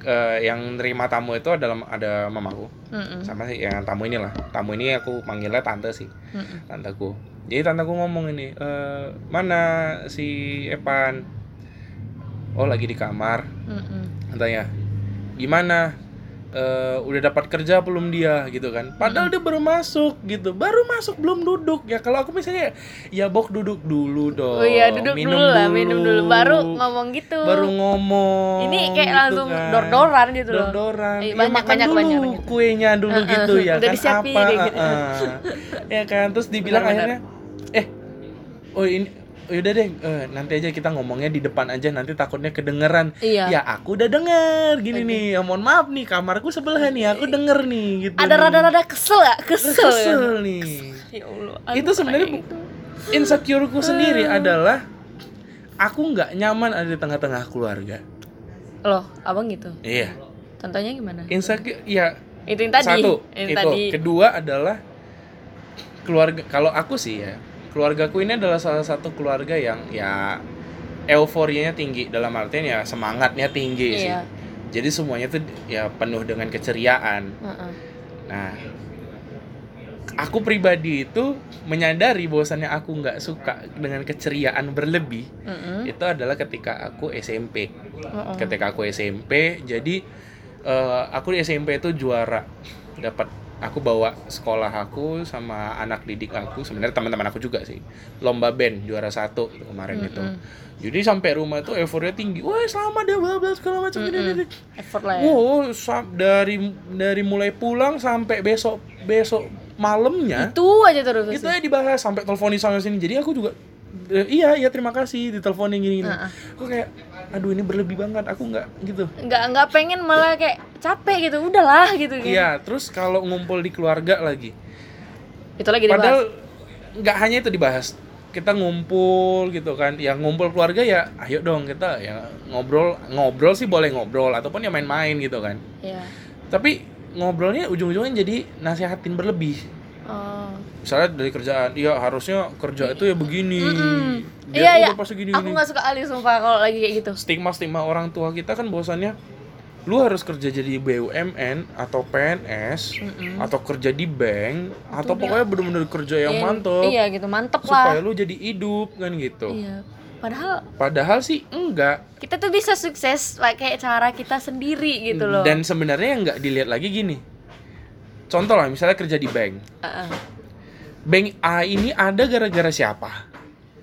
S2: eh, yang nerima tamu itu adalah ada mamaku
S1: Mm-mm.
S2: sama sih yang tamu inilah tamu ini aku manggilnya tante sih
S1: Mm-mm.
S2: tanteku jadi tanteku ngomong ini "Eh, mana si Epan oh lagi di kamar
S1: Mm-mm.
S2: katanya gimana Eh, udah dapat kerja belum dia gitu kan padahal dia baru masuk gitu baru masuk belum duduk ya kalau aku misalnya ya bok duduk dulu dong
S1: Oh iya duduk dulu lah minum dulu baru ngomong gitu.
S2: baru ngomong
S1: Ini kayak
S2: gitu
S1: langsung
S2: kan.
S1: dor-doran gitu loh.
S2: Dor-doran.
S1: Eh,
S2: Ya,
S1: banyak,
S2: makan
S1: banyak,
S2: dulu
S1: banyak, banyak.
S2: kuenya dulu
S1: Heeh,
S2: gitu ya
S1: udah
S2: kan
S1: disiapin
S2: apa
S1: gitu.
S2: heeh. ya kan terus dibilang
S1: Benar-benar.
S2: akhirnya eh oh ini yaudah deh eh, nanti aja kita ngomongnya di depan aja nanti takutnya kedengeran
S1: Iya.
S2: ya aku udah denger gini nih ya, mohon maaf nih kamarku sebelah nih aku denger nih gitu
S1: Ada rada-rada kesel gak? Kesel. ya?
S2: kesel nih
S1: Ya Allah.
S2: itu sebenarnya insecureku sendiri
S1: Hmm.
S2: adalah aku nggak nyaman ada di tengah-tengah keluarga
S1: Loh, abang gitu.
S2: iya
S1: Contohnya gimana?
S2: insecure ya
S1: Itu yang tadi.
S2: satu
S1: yang
S2: itu
S1: tadi.
S2: kedua adalah keluarga kalau aku sih ya keluargaku ini adalah salah satu keluarga yang ya euforianya tinggi dalam artian ya semangatnya tinggi sih
S1: Iya.
S2: jadi semuanya tuh ya penuh dengan keceriaan
S1: Heeh.
S2: nah aku pribadi itu menyadari bahwasannya aku nggak suka dengan keceriaan berlebih
S1: Mm-mm.
S2: itu adalah ketika aku SMP
S1: Heeh.
S2: ketika aku SMP jadi eh, aku di SMP itu juara dapat aku bawa sekolah aku sama anak didik aku sebenarnya teman-teman aku juga sih. Lomba band juara satu itu kemarin itu jadi sampai rumah itu euforia tinggi. Wah selamat ya bla bla segala macam ini, ini, ini.
S1: effort lah ya.
S2: Wow dari dari mulai pulang sampai besok besok malamnya
S1: itu aja terus
S2: itu ya dibahas sampai teleponin sana sini. Jadi aku juga iya iya terima kasih diteleponin gini gini aku kayak aduh ini berlebih banget aku nggak gitu.
S1: Nggak nggak pengen malah kayak capek gitu udahlah gitu kan.
S2: Iya terus kalau ngumpul di keluarga lagi.
S1: Itu lagi dibahas.
S2: Padahal nggak hanya itu dibahas. Kita ngumpul gitu kan. Ya ngumpul keluarga ya ayo dong kita ya ngobrol ngobrol sih boleh ngobrol ataupun ya main-main gitu kan.
S1: Iya.
S2: tapi ngobrolnya ujung-ujungnya jadi nasihatin berlebih.
S1: Oh
S2: misalnya dari kerjaan iya harusnya kerja itu ya begini. Dia
S1: iya iya.
S2: udah pasti gini,
S1: aku nggak suka Ali sumpah kalau lagi kayak gitu.
S2: Stigma stigma orang tua kita kan bosannya lu harus kerja jadi BUMN atau PNS atau kerja di bank atau pokoknya bener-bener kerja yang
S1: Iya,
S2: mantep.
S1: iya gitu mantep
S2: supaya
S1: lah
S2: lu jadi hidup kan gitu.
S1: Iya. Padahal
S2: padahal sih enggak.
S1: kita tuh bisa sukses pakai cara kita sendiri gitu loh.
S2: Dan sebenarnya yang nggak dilihat lagi gini. Contoh lah misalnya kerja di bank.
S1: Heeh.
S2: Bank A ini ada gara-gara siapa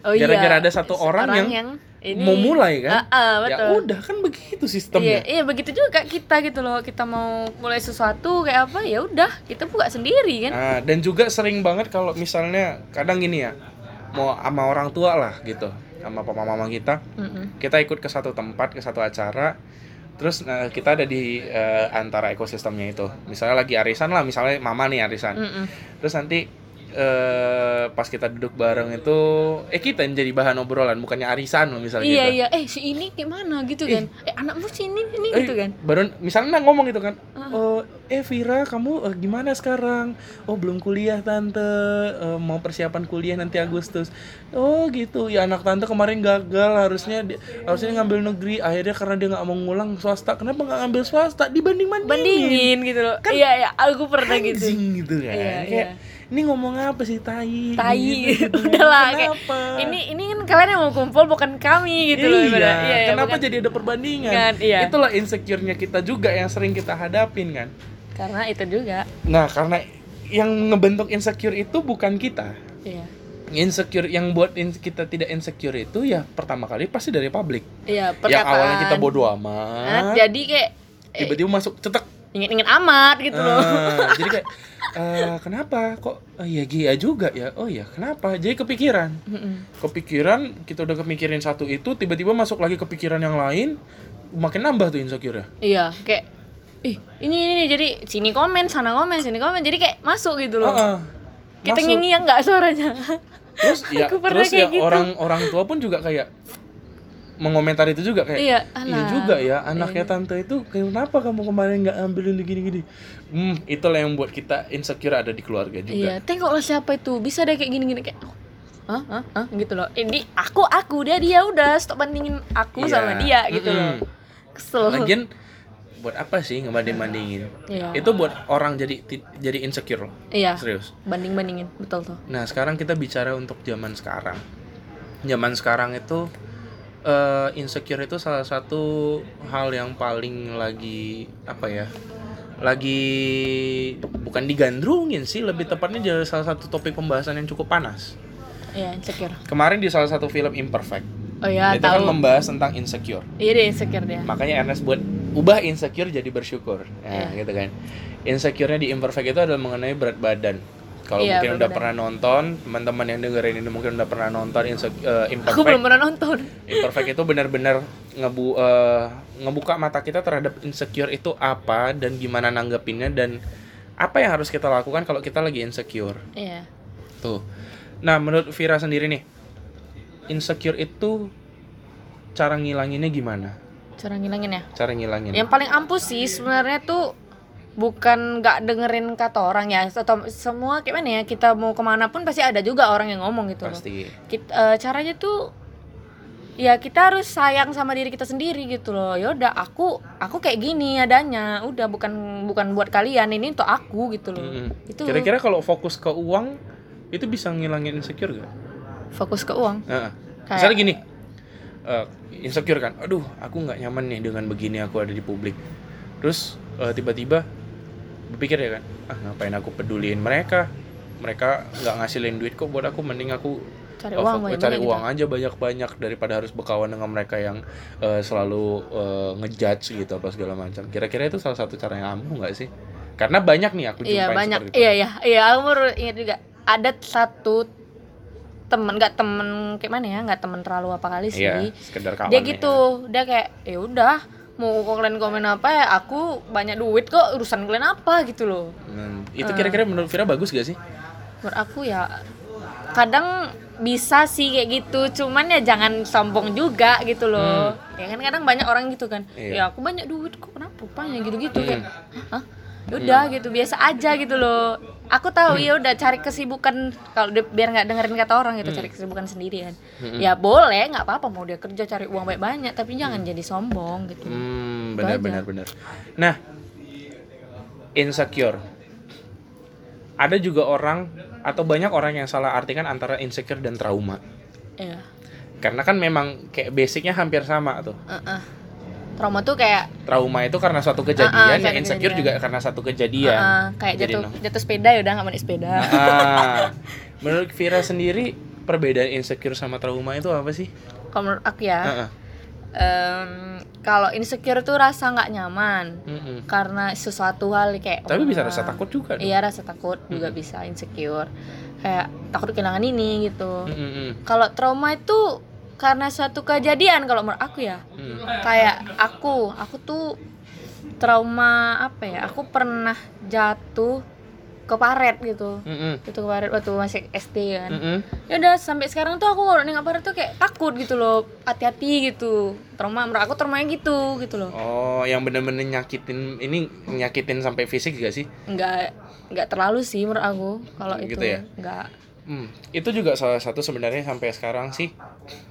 S1: oh iya
S2: Gara-gara ada satu orang yang
S1: ini
S2: mau mulai kan
S1: Heeh,
S2: ya
S1: betul
S2: udah kan begitu
S1: Iya,
S2: sistemnya
S1: iya begitu juga kita gitu loh. Kita mau mulai sesuatu kayak apa ya udah kita buka sendiri kan.
S2: Nah, dan juga sering banget kalau misalnya kadang gini ya, mau sama orang tua lah gitu, sama papa mama kita,
S1: Mm-mm.
S2: kita ikut ke satu tempat, ke satu acara, terus nah, kita ada di eh, antara ekosistemnya itu. Misalnya lagi arisan lah, misalnya mama nih arisan,
S1: Mm-mm.
S2: terus nanti eh pas kita duduk bareng itu, eh kita yang jadi bahan obrolan, bukannya arisan loh misalnya
S1: Iya
S2: gitu.
S1: iya. Eh si ini gimana gitu kan? Eh anakmu si ini ini
S2: Eh,
S1: gitu kan?
S2: Baru misalnya ngomong gitu kan. Oh, eh Vira, kamu eh, gimana sekarang? Oh, belum kuliah tante. Eh, mau persiapan kuliah nanti Agustus. Oh, gitu. Ya anak tante kemarin gagal, harusnya di- harusnya ngambil negeri. Akhirnya karena dia nggak mau ngulang swasta. Kenapa nggak ngambil swasta? Dibanding bandingin.
S1: Bandingin gitu loh. iya iya. Aku pernah gitu.
S2: Anjing gitu kan.
S1: Iya,
S2: Kayak,
S1: iya.
S2: Ini ngomong apa sih tai?
S1: Tai
S2: Gitu, gitu.
S1: udahlah kayak ini ini kan kalian yang mau kumpul bukan kami gitu loh
S2: iya,
S1: ibarat. Iya, iya,
S2: kenapa
S1: bukan-
S2: jadi ada perbandingan?
S1: Kan, iya.
S2: Itulah insecure-nya kita juga yang sering kita hadapin kan.
S1: Karena itu juga.
S2: Nah, karena yang ngebentuk insecure itu bukan kita.
S1: Iya.
S2: Insecure yang buat in- kita tidak insecure itu ya pertama kali pasti dari publik.
S1: Iya,
S2: Yang awalnya kita bodo
S1: Nah,
S2: amat,
S1: jadi kayak eh,
S2: tiba-tiba masuk cetek.
S1: Ingin-ingin amat gitu loh.
S2: Ah, jadi kayak eh, kenapa kok oh, ya Gia juga ya? Oh ya, kenapa? Jadi kepikiran.
S1: Mm-mm.
S2: Kepikiran, kita udah kemikirin satu itu, tiba-tiba masuk lagi kepikiran yang lain, makin nambah tuh insecure
S1: Iya, kayak ih ini ini, ini. jadi sini komen, sana komen, sini komen. Jadi kayak masuk gitu loh. Kita
S2: Masuk.
S1: nyanyi yang enggak suaranya.
S2: terus ya terus ya
S1: kayak gitu.
S2: orang orang tua pun juga kayak mengomentari itu juga kayak
S1: Iya,
S2: iya juga ya anaknya tante itu kenapa kamu kemarin nggak ambil ini gini gini hmm itulah yang buat kita insecure ada di keluarga juga
S1: Iya, tengoklah siapa itu. Bisa deh kayak gini-gini kayak Hah? Hah? Hah? gitu loh. Ini aku aku dia dia udah stop bandingin aku
S2: Iya.
S1: sama dia gitu
S2: Mm-mm.
S1: loh. Kesel.
S2: lagian buat apa sih ngebanding bandingin
S1: Iya.
S2: itu buat orang jadi jadi insecure loh
S1: Iya.
S2: serius
S1: Banding-bandingin, betul tuh.
S2: Nah, sekarang kita bicara untuk zaman sekarang. Zaman sekarang itu eh, insecure itu salah satu hal yang paling lagi apa ya? Lagi bukan digandrungin sih, lebih tepatnya jadi salah satu topik pembahasan yang cukup panas.
S1: Iya, insecure.
S2: Kemarin di salah satu film Imperfect,
S1: Oh ya,
S2: itu kan
S1: tahu.
S2: membahas tentang insecure.
S1: Iya deh insecure dia.
S2: Makanya Ernest buat ubah insecure jadi bersyukur. Nah,
S1: Iya.
S2: gitu kan. Insecure-nya di Imperfect itu adalah mengenai berat badan. Kalau
S1: Iya,
S2: mungkin
S1: berat
S2: udah pernah nonton, teman-teman yang dengerin ini mungkin udah pernah nonton Inse-
S1: Aku
S2: Imperfect.
S1: belum pernah nonton.
S2: Imperfect itu benar-benar ngebu eh, ngebuka mata kita terhadap insecure itu apa dan gimana nanggepinnya dan apa yang harus kita lakukan kalau kita lagi insecure.
S1: Iya.
S2: Tuh. Nah, menurut Vira sendiri nih, insecure itu cara ngilanginnya gimana?
S1: Cara ngilangin ya.
S2: Cara ngilangin.
S1: Yang paling ampuh sih sebenarnya tuh bukan nggak dengerin kata orang ya atau semua gimana ya kita mau ke mana pun pasti ada juga orang yang ngomong gitu loh.
S2: Pasti.
S1: Kit- eh, caranya tuh ya kita harus sayang sama diri kita sendiri gitu loh ya udah aku aku kayak gini adanya udah bukan bukan buat kalian ini untuk aku gitu loh
S2: Mm-mm.
S1: itu
S2: Kira-kira kalau fokus ke uang itu bisa ngilangin insecure gak?
S1: fokus ke uang
S2: Heeh.
S1: Kayak-
S2: Misalnya gini, eh, insecure kan, aduh aku nggak nyaman nih dengan begini aku ada di publik. Terus eh, tiba-tiba berpikir ya kan ah ngapain aku peduliin mereka? Mereka nggak ngasilin duit kok buat aku mending aku
S1: cari
S2: Oh,
S1: uang banyak
S2: cari uang aja banyak-banyak daripada harus berkawan dengan mereka yang eh, selalu eh, ngejudge gitu apa segala macam. Kira-kira itu salah satu cara yang ampuh nggak sih? Karena banyak nih aku
S1: iya banyak. iya iya. Iya aku baru ingat juga. Ada satu temen nggak temen kayak mana ya nggak temen terlalu apa kali sih.
S2: Iya, sekedar kawan.
S1: dia gitu. Dia kayak ya udah mau kalian komen apa ya aku banyak duit kok urusan kalian apa gitu loh.
S2: Hmm, itu kira-kira menurut Vira bagus gak sih?
S1: menurut aku ya kadang bisa sih kayak gitu cuman ya jangan sombong juga gitu loh ya kan kadang banyak orang gitu kan
S2: Hmm. Iya.
S1: ya aku banyak duit kok kenapa rupanya gitu-gitu
S2: Hmm.
S1: kayak Hah? Udah gitu biasa aja gitu loh aku tahu ya udah cari kesibukan kalau biar nggak dengerin kata orang gitu
S2: Hmm.
S1: cari kesibukan sendiri kan ya boleh nggak apa-apa mau dia kerja cari uang banyak-banyak tapi jangan jadi sombong gitu
S2: Hmm, benar benar benar. Nah, insecure. Ada juga orang atau banyak orang yang salah artikan antara insecure dan trauma.
S1: ya
S2: Karena kan memang kayak basicnya hampir sama tuh.
S1: Heeh. Trauma tuh kayak
S2: Trauma itu karena suatu kejadian,
S1: Ah, ah,
S2: ya
S1: suatu
S2: insecure
S1: kejadian.
S2: juga karena satu kejadian.
S1: Heeh, kayak
S2: Jadi,
S1: jatuh
S2: no.
S1: jatuh sepeda ya udah nggak mau naik sepeda
S2: Ah, menurut Vira sendiri perbedaan insecure sama trauma itu apa sih?
S1: kalau menurut aku ya
S2: Heeh.
S1: em, kalau insecure tuh rasa nggak nyaman
S2: Mm-mm.
S1: karena sesuatu hal kayak
S2: Tapi bisa rasa takut juga. dong.
S1: iya rasa takut juga bisa insecure kayak takut kehilangan ini gitu
S2: Mm-mm.
S1: kalau trauma itu karena suatu kejadian kalau menurut aku ya
S2: Mm.
S1: kayak aku aku tuh trauma apa ya aku pernah jatuh ke paret gitu
S2: Mm-mm.
S1: itu ke paret waktu masih SD kan
S2: Mm-mm.
S1: ya udah sampai sekarang tuh aku kalau nengok paret tuh kayak takut gitu loh hati-hati gitu trauma menurut aku traumanya gitu gitu loh
S2: Oh, yang bener-bener nyakitin ini nyakitin sampai fisik gak sih?
S1: nggak nggak terlalu sih menurut aku kalau
S2: Gitu
S1: itu
S2: ya?
S1: nggak
S2: Hmm, itu juga salah satu sebenarnya sampai sekarang sih.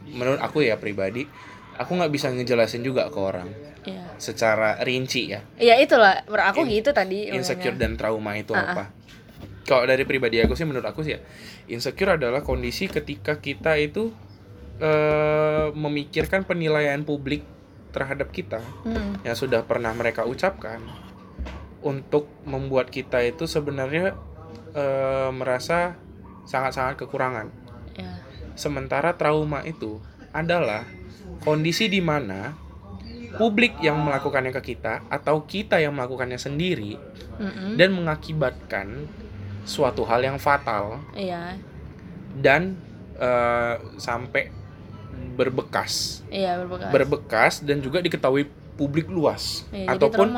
S2: Menurut aku ya pribadi aku nggak bisa ngejelasin juga ke orang.
S1: Ya
S2: secara rinci ya.
S1: Ya itulah. Menurut aku
S2: In-
S1: gitu tadi
S2: insecure
S1: makanya.
S2: dan trauma itu
S1: Ah, ah.
S2: apa. Kalau dari pribadi aku sih menurut aku sih ya insecure adalah kondisi ketika kita itu eh, memikirkan penilaian publik terhadap kita
S1: Hmm,
S2: yang sudah pernah mereka ucapkan untuk membuat kita itu sebenarnya eh, merasa sangat-sangat kekurangan.
S1: ya
S2: Sementara trauma itu adalah kondisi di mana publik yang melakukannya ke kita atau kita yang melakukannya sendiri
S1: Mm-mm.
S2: dan mengakibatkan suatu hal yang fatal
S1: iya
S2: dan eh, sampai berbekas,
S1: iya berbekas
S2: berbekas dan juga diketahui publik luas
S1: jadi
S2: ataupun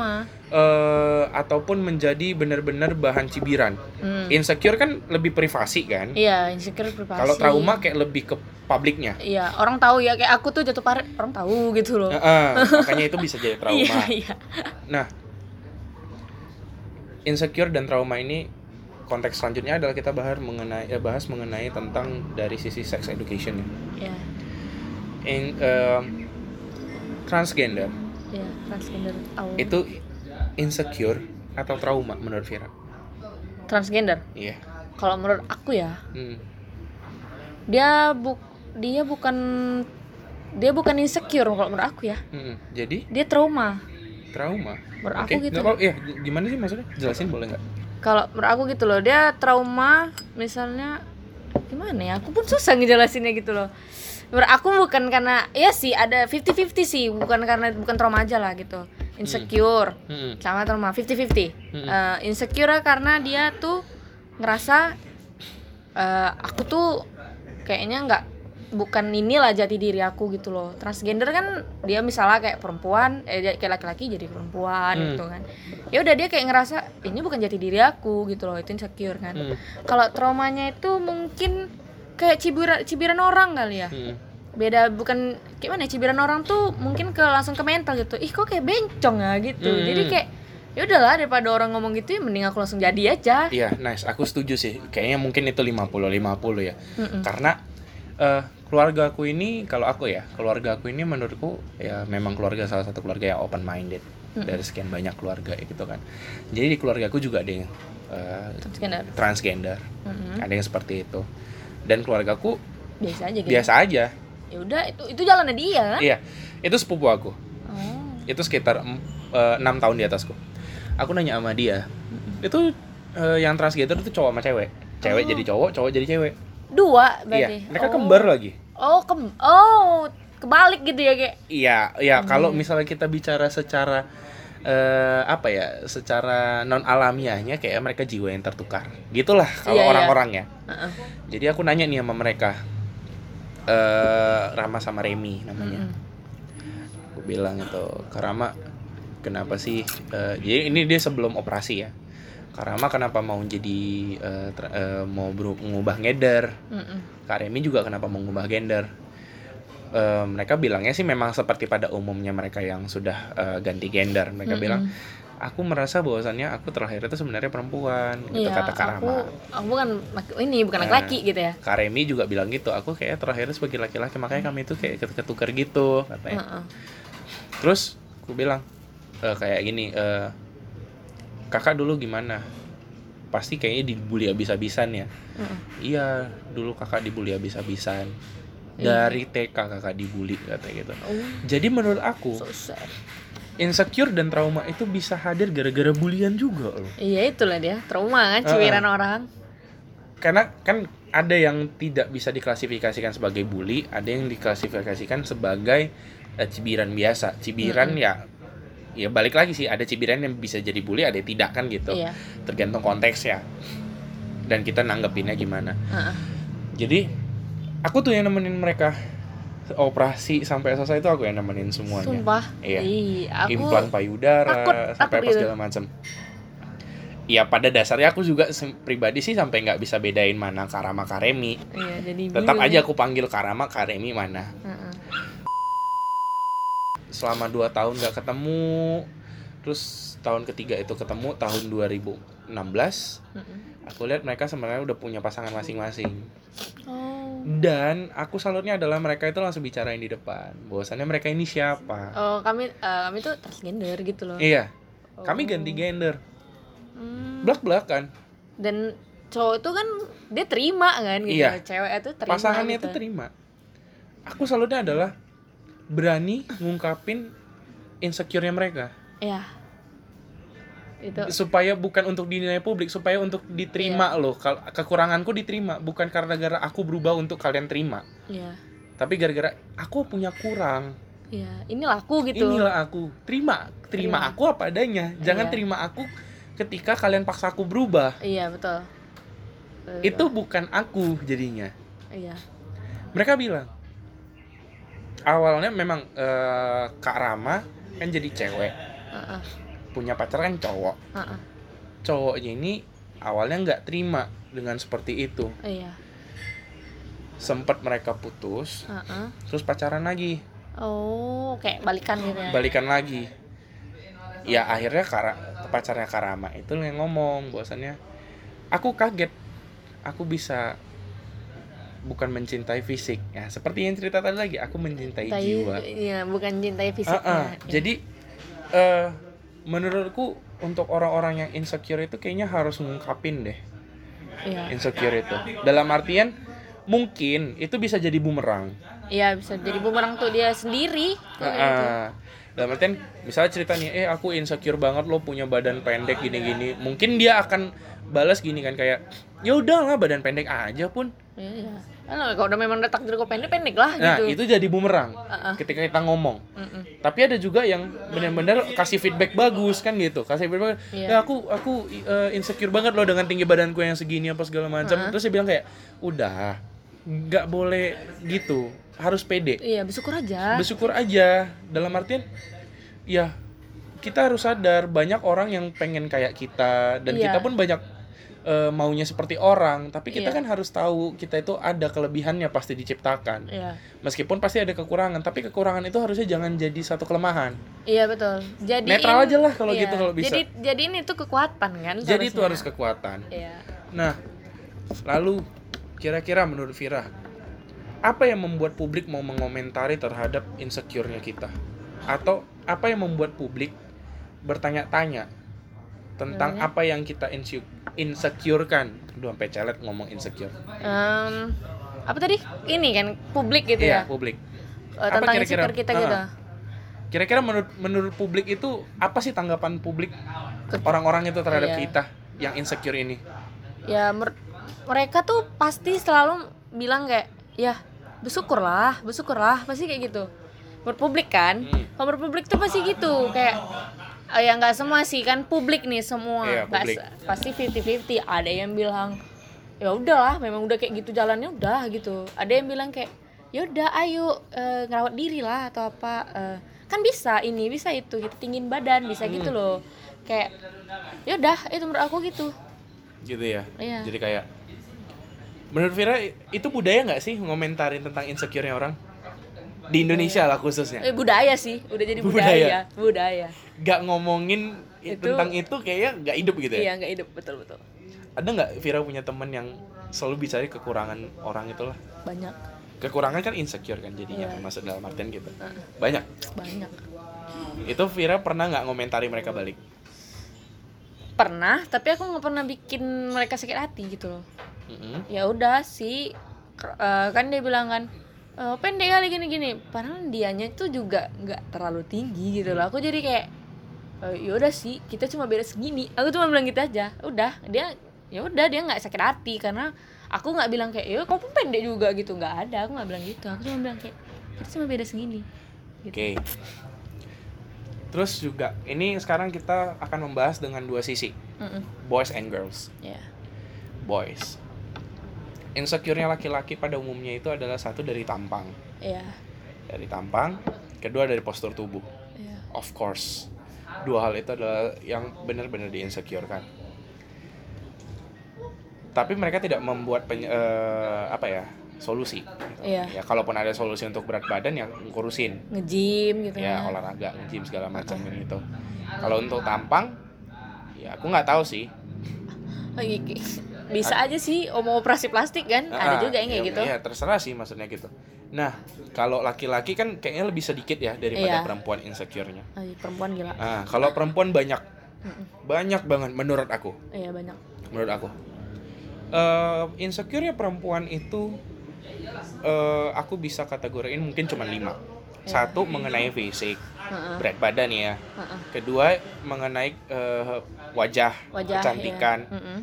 S2: eh, ataupun menjadi benar-benar bahan cibiran.
S1: Hmm.
S2: Insecure kan lebih privasi kan.
S1: iya insecure privasi
S2: Kalau trauma kayak lebih ke publiknya.
S1: iya orang tahu ya kayak aku tuh jatuh paret orang tahu gitu loh
S2: Heeh, makanya itu bisa jadi trauma.
S1: iya iya
S2: Nah, insecure dan trauma ini konteks selanjutnya adalah kita bahas mengenai eh, bahas mengenai tentang dari sisi sex education ya.
S1: iya
S2: In, em, transgender
S1: iya transgender
S2: itu insecure atau trauma menurut Vira?
S1: transgender
S2: Iya.
S1: kalau menurut aku ya
S2: Hmm.
S1: dia buk dia bukan dia bukan insecure kalau menurut aku ya
S2: Mm-mm. Jadi
S1: dia trauma
S2: trauma.
S1: menurut
S2: Oke.
S1: aku gitu
S2: Nggak iya, g- gimana sih maksudnya? Jelasin boleh nggak?
S1: kalau menurut aku gitu loh dia trauma misalnya gimana ya aku pun susah ngejelasinnya gitu loh aku bukan karena ya sih ada 50-50 sih bukan karena bukan trauma aja lah gitu insecure
S2: Mm-mm.
S1: sama trauma 50-50
S2: Mm-mm.
S1: Eh, insecure karena dia tuh ngerasa eh, aku tuh kayaknya nggak bukan inilah jati diri aku gitu loh transgender kan dia misalnya kayak perempuan eh kayak laki-laki jadi perempuan
S2: Hmm.
S1: gitu kan ya udah dia kayak ngerasa ini bukan jati diri aku gitu loh itu insecure kan
S2: Mm.
S1: kalau traumanya itu mungkin kayak cibiran cibiran orang kali ya
S2: Mm.
S1: beda bukan kayak mana ya, cibiran orang tuh mungkin ke langsung ke mental gitu ih kok kayak bencong ya gitu
S2: Hmm.
S1: jadi kayak ya udahlah daripada orang ngomong gitu ya mending aku langsung jadi aja
S2: Iya, nice. Aku setuju sih. Kayaknya mungkin itu 50-50 ya.
S1: Mm-mm.
S2: Karena eh keluarga aku ini, kalau aku ya, keluarga aku ini menurutku ya memang keluarga salah satu keluarga yang open minded dari sekian banyak keluarga ya gitu kan. Jadi di keluarga aku juga ada yang eh,
S1: transgender
S2: transgender,
S1: Mm-mm.
S2: ada yang seperti itu. Dan keluargaku
S1: biasa aja gitu
S2: biasa aja.
S1: ya udah itu itu jalannya dia kan
S2: Iya, itu sepupu aku.
S1: oh
S2: Itu sekitar eh, enam tahun di atasku. Aku nanya sama dia, Itu eh, yang transgender itu cowok sama cewek. Cewek
S1: Oh.
S2: jadi cowok, cowok jadi cewek.
S1: Dua berarti.
S2: Iya, mereka
S1: Oh.
S2: kembar lagi.
S1: Oh, kem Oh, kebalik gitu ya kayak.
S2: Iya, ya
S1: Hmm.
S2: kalau misalnya kita bicara secara eh, apa ya, secara non alamiahnya kayak mereka jiwa yang tertukar. Gitulah kalau
S1: Iya, iya.
S2: orang-orangnya.
S1: Heeh.
S2: Jadi aku nanya nih sama mereka. eh Rama sama Remi namanya.
S1: Mm-mm.
S2: Aku bilang itu, Kak Rama, kenapa sih? eh, jadi ini dia sebelum operasi ya. Kak Rama kenapa mau jadi eh, ter- eh, mau beru- mengubah gender?
S1: Mm-mm.
S2: Kak Remi juga kenapa mau mengubah gender? Eh, mereka bilangnya sih memang seperti pada umumnya mereka yang sudah eh, ganti gender. Mereka
S1: Mm-mm.
S2: bilang, aku merasa bahwasannya aku terlahir itu sebenarnya perempuan. Gitu
S1: Iya,
S2: kata Kak
S1: aku, aku bukan ini bukan
S2: Nah.
S1: laki-laki gitu ya.
S2: Kak Remi juga bilang gitu, aku kayak terlahir sebagai laki-laki, makanya kami itu kayak ketukar gitu, katanya.
S1: Heeh.
S2: Terus aku bilang "Eh, kayak gini, eh, kakak dulu gimana? Pasti kayaknya dibully abis-abisan ya.
S1: Heeh.
S2: Iya, dulu kakak dibully abis-abisan.
S1: Iya.
S2: Dari TK kakak dibully katanya gitu.
S1: Oh,
S2: Jadi menurut aku
S1: so sad.
S2: insecure dan trauma itu bisa hadir gara-gara bulian juga loh.
S1: Iya itulah dia trauma kan ciwiran orang.
S2: Karena kan ada yang tidak bisa diklasifikasikan sebagai bully, ada yang diklasifikasikan sebagai eh, cibiran biasa. Cibiran
S1: Mm-mm.
S2: ya ya balik lagi sih ada cibiran yang bisa jadi bully, ada yang tidak kan gitu.
S1: Iya.
S2: Tergantung konteksnya. Dan kita nanggepinnya gimana.
S1: Heeh.
S2: Jadi aku tuh yang nemenin mereka operasi sampai selesai itu aku yang nemenin semuanya.
S1: Sumpah.
S2: Iya.
S1: Ih, aku
S2: implan payudara
S1: takut,
S2: sampai
S1: takut
S2: apa
S1: gitu.
S2: segala macam. Ya pada dasarnya aku juga pribadi sih sampai nggak bisa bedain mana Karama Karemi.
S1: Iya, jadi
S2: Tetap
S1: bingung.
S2: aja aku panggil Karama Karemi mana. Selama 2 tahun nggak ketemu, terus tahun ketiga itu ketemu tahun 2016.
S1: Heeh.
S2: Aku lihat mereka sebenarnya udah punya pasangan masing-masing.
S1: Oh.
S2: Dan aku salutnya adalah mereka itu langsung bicarain di depan. Bahwasannya mereka ini siapa.
S1: Oh, kami eh, kami tuh transgender gitu loh.
S2: Iya,
S1: Oh.
S2: kami ganti gender.
S1: Hmm.
S2: Blak-blakan.
S1: Dan cowok itu kan dia terima kan gitu.
S2: Iya.
S1: Cewek itu terima.
S2: pasangannya
S1: gitu.
S2: itu terima. Aku salutnya adalah berani ngungkapin insecure-nya mereka
S1: Iya. Itu
S2: supaya bukan untuk dinilai publik, supaya untuk diterima
S1: Iya.
S2: loh. Kekuranganku diterima bukan karena gara aku berubah untuk kalian terima,
S1: iya.
S2: tapi gara-gara aku punya kurang.
S1: Iya, inilah aku gitu.
S2: Inilah aku. Terima, terima
S1: Terima.
S2: aku apa adanya. Jangan
S1: Iya.
S2: terima aku ketika kalian paksa aku berubah.
S1: Iya, betul. Betul.
S2: Itu bukan aku jadinya.
S1: iya.
S2: mereka bilang awalnya memang eh, Kak Rama kan jadi cewek
S1: Heeh.
S2: Punya pacar kan cowok
S1: Heeh.
S2: cowoknya ini awalnya nggak terima dengan seperti itu
S1: Iya.
S2: sempat mereka putus
S1: Heeh.
S2: terus pacaran lagi
S1: Oh, kayak balikan gitu ya.
S2: balikan lagi ya akhirnya Kara, pacarnya Karama itu yang ngomong bahwasannya aku kaget aku bisa bukan mencintai fisik ya seperti yang cerita tadi lagi aku mencintai
S1: Cintai-
S2: jiwa
S1: Iya, bukan cintai fisiknya.
S2: Ah, ah.
S1: Iya.
S2: Jadi eh menurutku untuk orang-orang yang insecure itu kayaknya harus ngungkapin deh
S1: Iya.
S2: insecure itu. Dalam artian mungkin itu bisa jadi bumerang.
S1: Iya, bisa jadi bumerang tuh dia sendiri.
S2: Ah,
S1: kayak gitu.
S2: ah. Dalam artian misalnya cerita nih, eh aku insecure banget lo punya badan pendek gini-gini. Mungkin dia akan balas gini kan kayak ya udahlah badan pendek aja pun.
S1: Iya, Kan kalau udah memang udah takdir kok pendek pendek lah
S2: Nah,
S1: gitu.
S2: itu jadi bumerang
S1: Ah, ah.
S2: ketika kita ngomong.
S1: Mm-mm.
S2: tapi ada juga yang benar-benar kasih feedback bagus kan gitu kasih feedback
S1: Iya.
S2: ya aku aku uh, insecure banget loh dengan tinggi badanku yang segini apa segala macam
S1: Heeh.
S2: terus saya bilang kayak udah nggak boleh gitu harus pede
S1: Iya, bersyukur aja.
S2: bersyukur aja dalam artian ya kita harus sadar banyak orang yang pengen kayak kita dan
S1: Iya.
S2: kita pun banyak uh, maunya seperti orang tapi kita
S1: Iya.
S2: kan harus tahu kita itu ada kelebihannya pasti diciptakan
S1: Iya.
S2: meskipun pasti ada kekurangan tapi kekurangan itu harusnya jangan jadi satu kelemahan
S1: Iya, betul. Jadi
S2: Netral aja lah kalau gitu, kalau bisa.
S1: Jadi jadi ini tuh kekuatan kan
S2: Jadi itu harus kekuatan.
S1: Iya.
S2: Nah, lalu kira-kira menurut Vira, apa yang membuat publik mau mengomentari terhadap insecure-nya kita? Atau apa yang membuat publik bertanya-tanya tentang apa yang kita insu- insecure-kan? Aduh, sampai celet ngomong insecure.
S1: Em, apa tadi? Ini kan publik gitu
S2: Iya,
S1: ya.
S2: publik. Apa
S1: tentang
S2: kira-kira?
S1: insecure kita
S2: Ah.
S1: gitu.
S2: Kira-kira menurut menurut publik itu apa sih tanggapan publik orang-orang itu terhadap
S1: Iya.
S2: kita? yang insecure ini
S1: ya mer- mereka tuh pasti selalu bilang kayak ya bersyukurlah bersyukurlah pasti kayak gitu berpublik kan
S2: Hmm.
S1: kalau berpublik tuh pasti gitu kayak eh, ya nggak semua sih kan publik nih semua.
S2: Iya, publik.
S1: se- pasti 50-50 ada yang bilang ya udahlah memang udah kayak gitu jalannya udah gitu. Ada yang bilang kayak ya udah ayo eh, ngerawat diri lah atau apa eh, kan bisa ini bisa itu gitu tinggiin badan bisa
S2: Hmm.
S1: gitu loh. Kayak ya udah itu menurut aku gitu.
S2: Gitu ya?
S1: Iya.
S2: jadi kayak menurut Vira itu budaya nggak sih ngomentarin tentang insecure-nya orang di Indonesia lah khususnya.
S1: Eh, budaya sih. Udah jadi
S2: Budaya.
S1: budaya. Budaya,
S2: nggak ngomongin
S1: Itu-
S2: tentang itu kayaknya nggak hidup gitu ya?
S1: Iya nggak hidup. Betul betul.
S2: Ada nggak Vira punya temen yang selalu bicara kekurangan orang itulah
S1: banyak.
S2: Kekurangan kan insecure kan jadinya
S1: Iya.
S2: masuk dalam artian gitu. Banyak?
S1: Banyak.
S2: Itu Vira pernah nggak ngomentari mereka balik?
S1: Pernah tapi aku nggak pernah bikin mereka sakit hati gitu loh.
S2: Mm-mm.
S1: ya udah sih eh, kan dia bilang kan "Eh, pendek kali gini gini padahal dianya itu juga nggak terlalu tinggi gitu loh aku jadi kayak "Eh, ya udah sih kita cuma beda segini aku cuma bilang gitu aja udah dia ya udah dia nggak sakit hati karena aku nggak bilang kayak ya kau pun pendek juga gitu nggak ada aku nggak bilang gitu aku cuma bilang kayak kita cuma beda segini gitu.
S2: Oke. Terus juga ini sekarang kita akan membahas dengan dua sisi,
S1: Mm-mm.
S2: boys and girls.
S1: ya
S2: Boys. Insecure-nya laki-laki pada umumnya itu adalah satu dari tampang.
S1: ya
S2: Dari tampang, kedua dari postur tubuh.
S1: ya
S2: Of course. Dua hal itu adalah yang benar-benar di-insecure-kan. Tapi mereka tidak membuat peny- eh, apa ya? solusi. gitu.
S1: Iya.
S2: Ya kalaupun ada solusi untuk berat badan yang ngurusin.
S1: ngejim gitu
S2: ya
S1: kan.
S2: olahraga gym segala macam gitu kalau untuk tampang ya aku nggak tahu sih
S1: bisa aja sih mau operasi plastik kan? Ada
S2: Ah,
S1: juga yang kayak
S2: ya,
S1: gitu.
S2: ya terserah sih maksudnya gitu. Nah kalau laki-laki kan kayaknya lebih sedikit ya daripada
S1: Iya.
S2: perempuan insecure-nya.
S1: Iya, perempuan gila.
S2: Nah kalau perempuan banyak. Banyak banget menurut aku.
S1: Iya banyak.
S2: Menurut aku. Eh insecure-nya perempuan itu eh aku bisa kategoriin mungkin cuma lima. Satu mengenai fisik. Berat badan ya. Kedua mengenai eh, wajah,
S1: wajah
S2: kecantikan.
S1: iya. Mm-mm.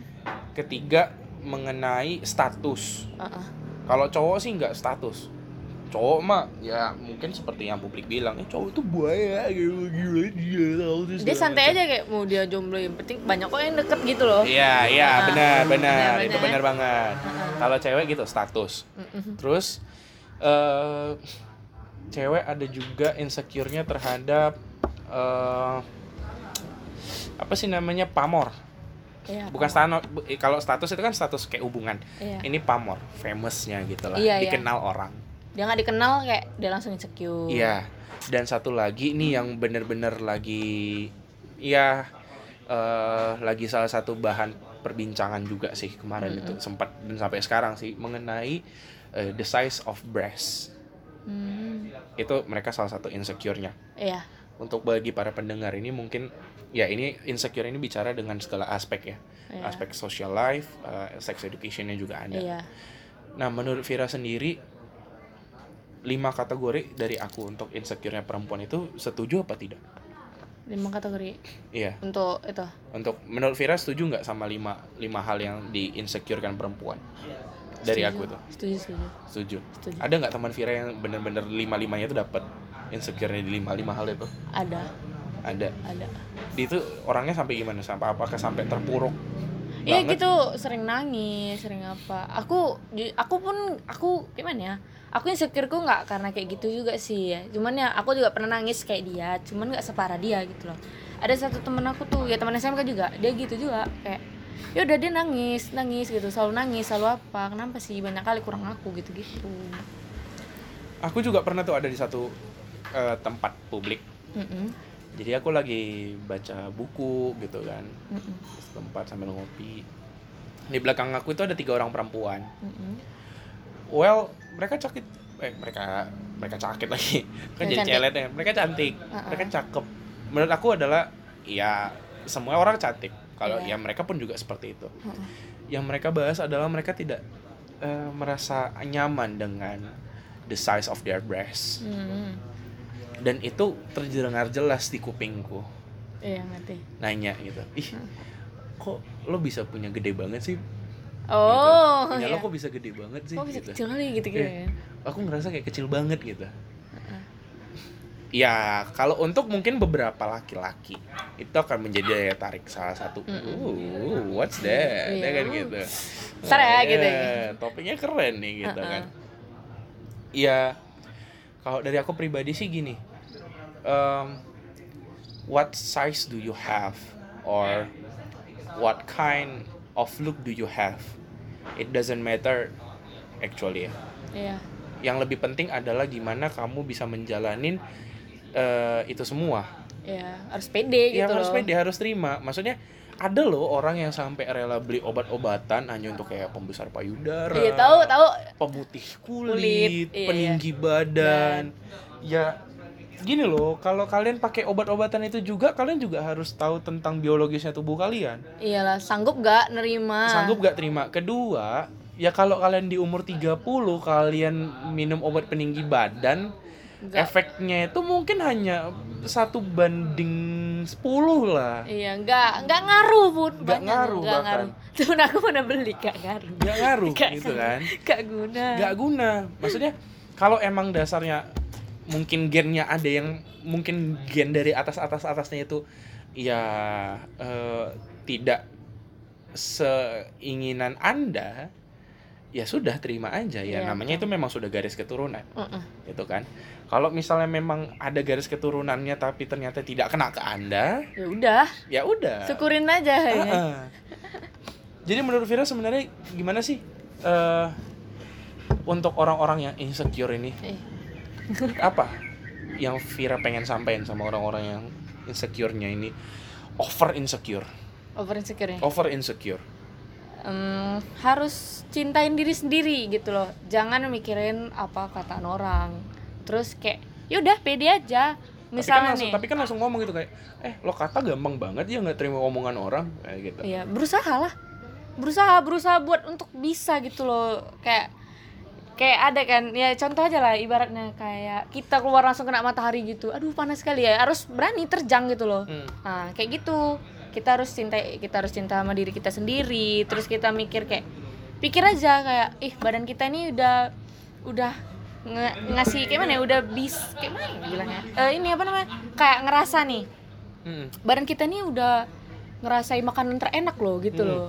S2: Ketiga mengenai status
S1: Heeh.
S2: kalau cowok sih nggak status cowok mah ya mungkin seperti yang publik bilang eh cowok itu buaya gitu gila dia tahu
S1: dia santai
S2: macam."
S1: aja kayak mau dia jomblo yang penting banyak kok yang deket gitu loh
S2: iya iya
S1: Ah,
S2: benar benar
S1: benar,
S2: itu
S1: benar.
S2: banget
S1: Heeh.
S2: kalau cewek gitu status
S1: Mm-mm.
S2: terus eh cewek ada juga insecure-nya terhadap eh apa sih namanya pamor
S1: Iya,
S2: bukan status kalau status itu kan status kayak hubungan.
S1: Iya.
S2: ini pamor famousnya gitu lah.
S1: Iya, iya.
S2: dikenal orang.
S1: Dia nggak dikenal kayak dia langsung insecure.
S2: Iya. Dan satu lagi nih yang bener-bener lagi ya eh, lagi salah satu bahan perbincangan juga sih kemarin itu sempat dan sampai sekarang sih mengenai eh, the size of breast
S1: Hmm,
S2: itu mereka salah satu insecure-nya.
S1: Iya
S2: untuk bagi para pendengar ini mungkin ya ini insecure ini bicara dengan segala aspek ya
S1: Iya.
S2: aspek social life eh, sex educationnya juga ada
S1: iya
S2: Nah, menurut Vira sendiri, lima kategori dari aku untuk insecure-nya perempuan itu setuju apa tidak?
S1: lima kategori
S2: Iya,
S1: untuk itu
S2: untuk menurut Vira setuju nggak sama lima lima hal yang di insecurekan perempuan dari
S1: Setuju.
S2: aku tuh?
S1: setuju setuju
S2: Setuju.
S1: Setuju.
S2: Ada nggak teman Vira yang bener-bener lima limanya itu dapat insecure-nya di lima. Lima hal itu?
S1: ada.
S2: Ada.
S1: ada.
S2: Di itu orangnya sampai gimana? Sampai apakah sampai terpuruk?
S1: Iya
S2: banget?
S1: gitu. Sering nangis sering apa. Aku aku pun aku gimana ya? Aku insecureku nggak karena kayak gitu juga sih ya. Cuman ya aku juga pernah nangis kayak dia. Cuman nggak separah dia gitu loh. Ada satu temen aku tuh ya teman SMK juga dia gitu juga. Kayak ya udah dia nangis nangis gitu. Selalu nangis selalu apa. Kenapa sih banyak kali kurang aku? Gitu gitu
S2: Aku juga pernah tuh ada di satu eh, tempat publik. Jadi aku lagi baca buku gitu kan. tempat sambil ngopi. Di belakang aku itu ada tiga orang perempuan. Well mereka cakit. Eh mereka mereka cakit lagi. Kan
S1: Mereka
S2: jadi celet ya. Mereka cantik.
S1: Uh-uh.
S2: mereka cakep. Menurut aku adalah ya semua orang cantik. Kalau
S1: Iya.
S2: ya mereka pun juga seperti itu. Yang mereka bahas adalah mereka tidak eh, merasa nyaman dengan the size of their breast dan itu terdengar jelas di kupingku
S1: iya ngerti
S2: nanya gitu ih kok lo bisa punya gede banget sih
S1: oh
S2: gitu.
S1: iya.
S2: lo kok bisa gede banget sih
S1: kok bisa
S2: gitu.
S1: kecil kali gitu gitu
S2: Iya. aku ngerasa kayak kecil banget gitu ya kalau untuk mungkin beberapa laki-laki itu akan menjadi daya tarik salah satu uh what's that
S1: Iya.
S2: ya kan gitu
S1: Ntar ya, gitu ya.
S2: Eh, topiknya keren nih gitu
S1: Uh-uh.
S2: kan ya kalau dari aku pribadi sih gini um, what size do you have? Or what kind of look do you have? It doesn't matter actually. Ya
S1: iya.
S2: Yang lebih penting adalah gimana kamu bisa menjalanin eh, itu semua.
S1: Iya harus pede
S2: ya
S1: gitu
S2: harus
S1: loh.
S2: pede harus terima. Maksudnya ada loh orang yang sampai rela beli obat-obatan hanya untuk kayak pembesar payudara
S1: iya tahu tahu.
S2: pemutih kulit,
S1: Kulit, iya,
S2: peninggi badan. Ya gini loh kalau kalian pakai obat-obatan itu juga kalian juga harus tahu tentang biologisnya tubuh kalian.
S1: Iyalah sanggup gak nerima?
S2: Sanggup gak terima? Kedua ya kalau kalian di umur 30 kalian minum obat peninggi badan
S1: Nggak.
S2: efeknya itu mungkin hanya satu banding 10 lah.
S1: Iya nggak nggak ngaruh pun
S2: Nggak ngaruh
S1: nggak ngaruh. Temen aku pernah beli? Gak ngaruh.
S2: Nggak ngaruh
S1: Nggak
S2: gitu kan?
S1: Gak guna.
S2: Nggak guna. Maksudnya kalau emang dasarnya mungkin gennya ada yang mungkin gen dari atas atas atasnya itu ya eh, tidak seinginan anda ya sudah terima aja. Ya
S1: Iya,
S2: namanya itu memang sudah garis keturunan
S1: Mm-mm.
S2: gitu kan. Kalau misalnya memang ada garis keturunannya tapi ternyata tidak kena ke anda
S1: ya udah.
S2: ya udah.
S1: Syukurin aja ya.
S2: Ah-ah. Jadi menurut Vira sebenarnya gimana sih eh untuk orang-orang yang insecure ini?
S1: Eh,
S2: apa yang Vira pengen sampaikan sama orang-orang yang insecure-nya ini? Over insecure,
S1: over insecure ya
S2: over insecure.
S1: Em, harus cintain diri sendiri gitu loh. Jangan mikirin apa kataan orang. Terus kayak yaudah pede aja.
S2: Tapi kan
S1: misalnya
S2: langsung,
S1: nih.
S2: tapi kan langsung ngomong gitu kayak, eh lo kata gampang banget ya nggak terima omongan orang. Kayak gitu.
S1: Iya, berusaha lah. Berusaha, berusaha buat untuk bisa gitu loh. Kayak kayak ada kan ya contoh aja lah ibaratnya kayak kita keluar langsung kena matahari gitu. Aduh panas sekali ya. Harus berani terjang gitu loh.
S2: Hmm.
S1: nah kayak gitu kita harus cinta kita harus cinta sama diri kita sendiri terus kita mikir kayak pikir aja kayak ih badan kita ini udah udah nge- ngasih kayak mana ya udah bis kayak mana ya bilangnya Eh, ini apa namanya kayak ngerasa nih
S2: Hmm.
S1: badan kita nih udah ngerasain makanan terenak loh gitu
S2: Hmm.
S1: loh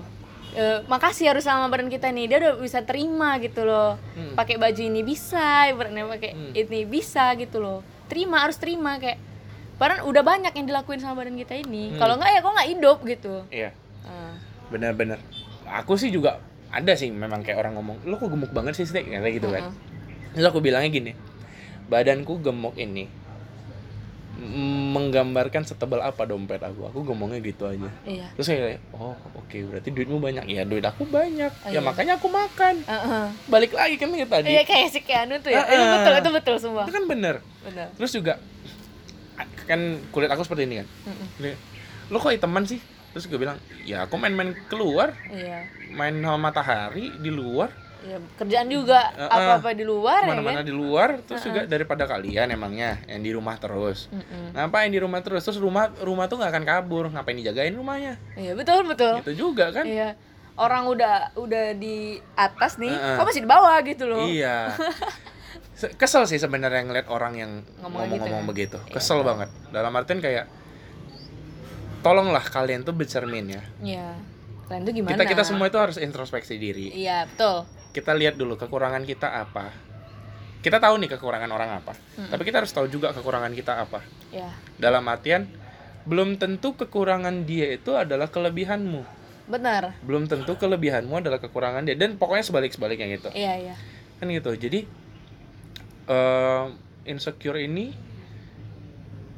S1: Eh, makasih harus sama badan kita nih dia udah bisa terima gitu loh
S2: Hmm.
S1: pakai baju ini bisa ibaratnya pakai
S2: Hmm.
S1: ini bisa gitu loh terima harus terima kayak Padahal udah banyak yang dilakuin sama badan kita ini
S2: Hmm.
S1: kalau nggak ya kok nggak hidup gitu
S2: Iya.
S1: Ah.
S2: benar-benar aku sih juga ada sih memang kayak orang ngomong lo kok gemuk banget sih Stik?" kayak gitu kan
S1: Heeh.
S2: terus aku bilangnya gini badanku gemuk ini menggambarkan setebal apa dompet aku aku ngomongnya gitu aja
S1: iya
S2: terus saya kayak, oh oke berarti duitmu banyak ya duit aku banyak
S1: Oh,
S2: ya
S1: iya.
S2: makanya aku makan
S1: Heeh.
S2: balik lagi kan kayak tadi
S1: iya kayak si Keanu tuh ya
S2: Heeh.
S1: itu betul itu betul semua
S2: itu kan bener
S1: benar
S2: terus juga kan kulit aku seperti ini kan. Dia, lo kok hitaman sih terus gue bilang ya aku main-main keluar
S1: iya
S2: main sama matahari di luar
S1: Iya, kerjaan juga
S2: Heeh.
S1: apa-apa di luar ya
S2: ke mana-mana
S1: kan?
S2: di luar terus juga daripada kalian emangnya yang di rumah terus
S1: Mm-mm.
S2: ngapain di rumah terus terus rumah rumah tuh nggak akan kabur ngapain dijagain rumahnya
S1: Iya betul betul.
S2: itu juga kan
S1: Iya. Orang udah udah di atas nih,
S2: Heeh.
S1: kok masih di bawah gitu loh.
S2: iya kesel sih sebenarnya ngeliat orang yang
S1: Ngomong
S2: ngomong-ngomong
S1: gitu
S2: begitu
S1: ya.
S2: kesel banget dalam artian kayak tolonglah kalian tuh bercermin ya
S1: Iya. Kalian tuh gimana?
S2: kita kita semua itu harus introspeksi diri
S1: Iya betul.
S2: kita lihat dulu kekurangan kita apa kita tahu nih kekurangan orang apa
S1: Mm-mm.
S2: tapi kita harus tahu juga kekurangan kita apa
S1: Iya.
S2: dalam artian belum tentu kekurangan dia itu adalah kelebihanmu
S1: Benar.
S2: belum tentu kelebihanmu adalah kekurangan dia dan pokoknya sebalik sebaliknya gitu
S1: Iya iya.
S2: kan gitu jadi eh, insecure ini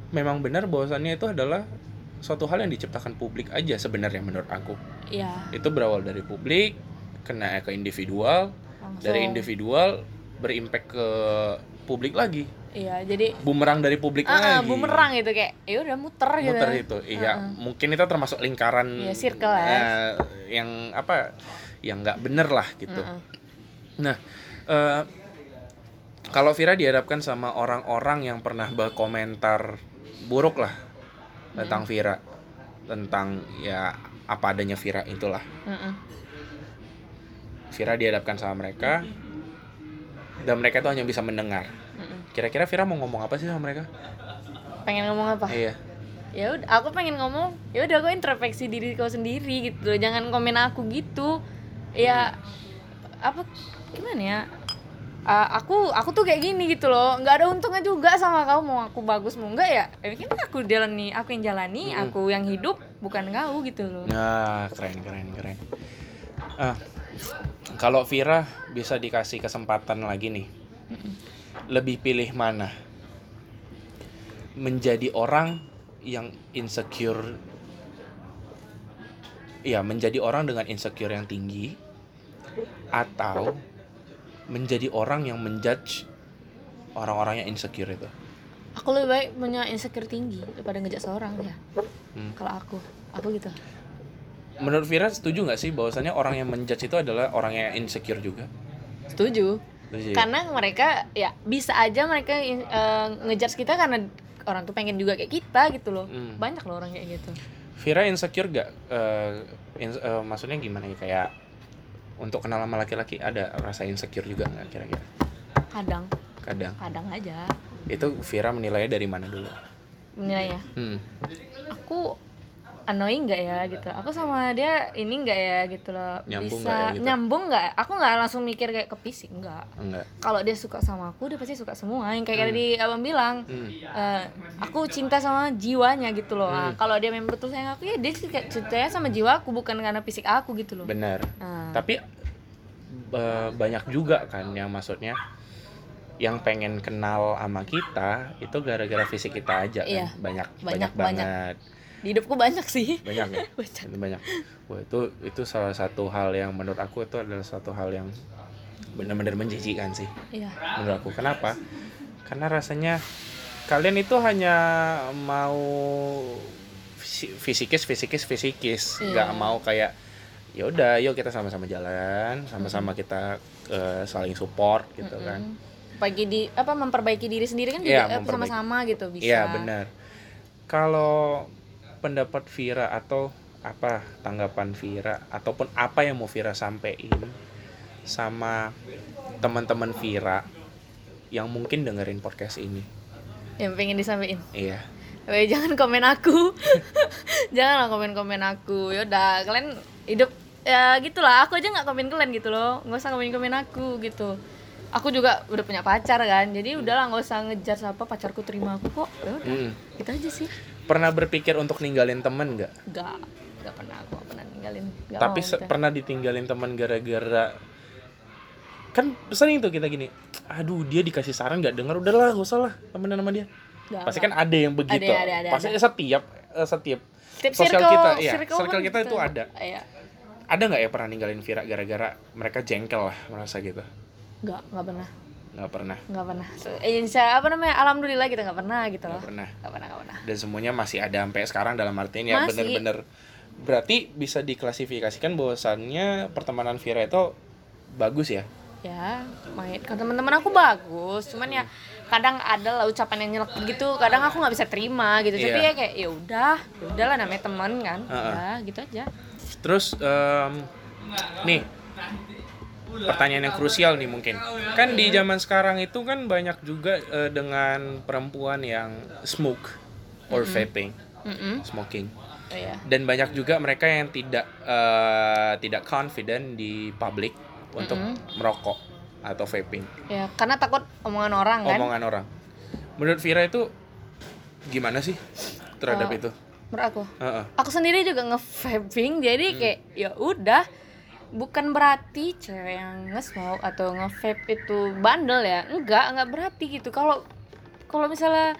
S2: memang benar bahwasannya itu adalah suatu hal yang diciptakan publik aja sebenarnya menurut aku
S1: Iya.
S2: itu berawal dari publik kena ke individual
S1: Langsung.
S2: dari individual berimpact ke publik lagi
S1: Iya. Jadi
S2: bumerang dari publik
S1: ah,
S2: lagi
S1: bumerang gitu kayak ya udah muter gitu.
S2: muter itu iya mungkin itu termasuk lingkaran
S1: Iya, circle ya.
S2: eh, yang apa yang nggak bener lah gitu
S1: Mm-mm.
S2: nah eh, kalau Vira dihadapkan sama orang-orang yang pernah berkomentar buruk lah tentang Vira tentang ya apa adanya Vira itulah.
S1: Mm-mm.
S2: Vira dihadapkan sama mereka dan mereka tuh hanya bisa mendengar. Kira-kira Vira mau ngomong apa sih sama mereka?
S1: Pengen ngomong apa?
S2: Iya.
S1: Ya udah aku pengen ngomong ya udah aku introspeksi diri kau sendiri gitu jangan komen aku gitu. Ya apa gimana ya Ah, aku aku tuh kayak gini gitu loh nggak ada untungnya juga sama kau mau aku bagus mau enggak ya eh, kan aku jalani aku yang jalani
S2: Mm-mm.
S1: aku yang hidup bukan kau gitu loh
S2: Nah, keren keren keren. Ah, kalau Vira bisa dikasih kesempatan lagi nih, lebih pilih mana? Menjadi orang yang insecure, ya menjadi orang dengan insecure yang tinggi, atau menjadi orang yang menjudge orang-orang yang insecure itu?
S1: aku lebih baik punya insecure tinggi daripada ngejak seorang ya
S2: Hmm.
S1: kalau aku aku gitu
S2: Menurut Vira setuju nggak sih bahwasannya orang yang menjudge itu adalah orang yang insecure juga?
S1: setuju
S2: Setuju
S1: karena mereka ya bisa aja mereka eh, ngejudge kita karena orang tuh pengen juga kayak kita gitu loh
S2: Hmm.
S1: banyak loh orang kayak gitu
S2: Vira insecure gak? Eh, ins- eh, maksudnya gimana ya? Kayak untuk kenal sama laki-laki ada rasa insecure juga nggak kira-kira?
S1: kadang
S2: Kadang.
S1: kadang aja
S2: Itu Vira menilainya dari mana dulu?
S1: menilainya
S2: Hmm.
S1: aku annoying nggak ya gitu aku sama dia ini nggak ya gitu loh
S2: Nyambung
S1: bisa
S2: nggak ya gitu?
S1: nyambung nggak aku nggak langsung mikir kayak ke fisik nggak
S2: Enggak.
S1: kalau dia suka sama aku dia pasti suka semua yang kayak tadi abang bilang
S2: Hmm.
S1: eh, aku cinta sama jiwanya gitu loh Nah,
S2: Hmm.
S1: kalau dia memang betul sayang aku ya dia cintanya sama jiwa aku bukan karena fisik aku gitu loh
S2: Benar.
S1: Nah,
S2: Tapi eh, banyak juga kan yang maksudnya yang pengen kenal sama kita itu gara-gara fisik kita aja kan.
S1: Iya.
S2: Banyak,
S1: Banyak,
S2: banyak banget.
S1: Di hidupku banyak sih.
S2: Banyak ya?
S1: banyak.
S2: Banyak. Wah, itu itu salah satu hal yang menurut aku itu adalah satu hal yang benar-benar menjijikan sih.
S1: iya.
S2: Menurut aku. Kenapa? Karena rasanya kalian itu hanya mau fisi- fisikis fisikis fisikis.
S1: Iya.
S2: nggak mau kayak ya udah yuk kita sama-sama jalan sama-sama kita eh, saling support gitu kan.
S1: Bagi di apa memperbaiki diri sendiri kan
S2: Iya,
S1: juga eh,
S2: memperbaiki.
S1: sama-sama gitu bisa.
S2: iya benar. Kalau pendapat Vira atau apa? Tanggapan Vira ataupun apa yang mau Vira sampein sama teman-teman Vira yang mungkin dengerin podcast ini?
S1: Yang pengen disampaikan?
S2: Iya.
S1: Weh, jangan komen aku. Jangan komen komen aku. Yaudah kalian hidup ya gitulah. Aku aja nggak komen kalian gitu loh. Nggak usah komen komen aku gitu. Aku juga udah punya pacar kan. Jadi udahlah nggak usah ngejar siapa pacarku terima aku kok. Ya udah
S2: Mm.
S1: gitu aja sih
S2: pernah berpikir untuk ninggalin temen nggak
S1: nggak nggak pernah aku pernah ninggalin nggak
S2: tapi
S1: mau gitu.
S2: pernah ditinggalin teman gara-gara kan sering tuh kita gini aduh dia dikasih saran nggak dengar udahlah gak usah lah temenan sama dia
S1: Nggak,
S2: pasti
S1: nggak.
S2: kan ada yang begitu
S1: Ada, ada, ada,
S2: pasti setiap eh, setiap
S1: Tiap
S2: sosial
S1: circle-
S2: kita iya
S1: circle
S2: circle
S1: kan
S2: kita itu
S1: gitu.
S2: ada
S1: Iya.
S2: ada nggak ya pernah ninggalin Vira gara-gara mereka jengkel lah merasa gitu
S1: nggak nggak pernah
S2: nggak pernah.
S1: Nggak pernah. Eh, insya apa namanya alhamdulillah kita nggak pernah gitu loh.
S2: nggak pernah.
S1: Nggak pernah nggak pernah.
S2: Dan semuanya masih ada sampai sekarang dalam artian ya bener-bener. Berarti bisa diklasifikasikan bahwasannya pertemanan Vira itu bagus ya?
S1: Ya main. Kan teman-teman aku bagus cuman ya kadang ada lah ucapan yang nyelek gitu kadang aku nggak bisa terima gitu. Tapi
S2: Iya.
S1: ya kayak ya udah ya udahlah namanya teman kan.
S2: Heeh.
S1: ya gitu aja.
S2: Terus em, nih pertanyaan yang krusial nih mungkin. Kan di zaman sekarang itu kan banyak juga eh, dengan perempuan yang smoke or vaping,
S1: Mm-mm.
S2: smoking.
S1: Oh, ya
S2: Dan banyak juga mereka yang tidak eh, tidak confident di public untuk merokok atau vaping.
S1: ya karena takut omongan orang kan
S2: Omongan orang. Menurut Vira itu gimana sih terhadap
S1: Eh,
S2: itu?
S1: menurut aku
S2: Heeh.
S1: aku sendiri juga nge-vaping jadi
S2: Hmm.
S1: kayak ya udah bukan berarti cewek yang nge-smoke atau nge-vape itu bandel ya. Enggak enggak berarti gitu. Kalau kalau misalnya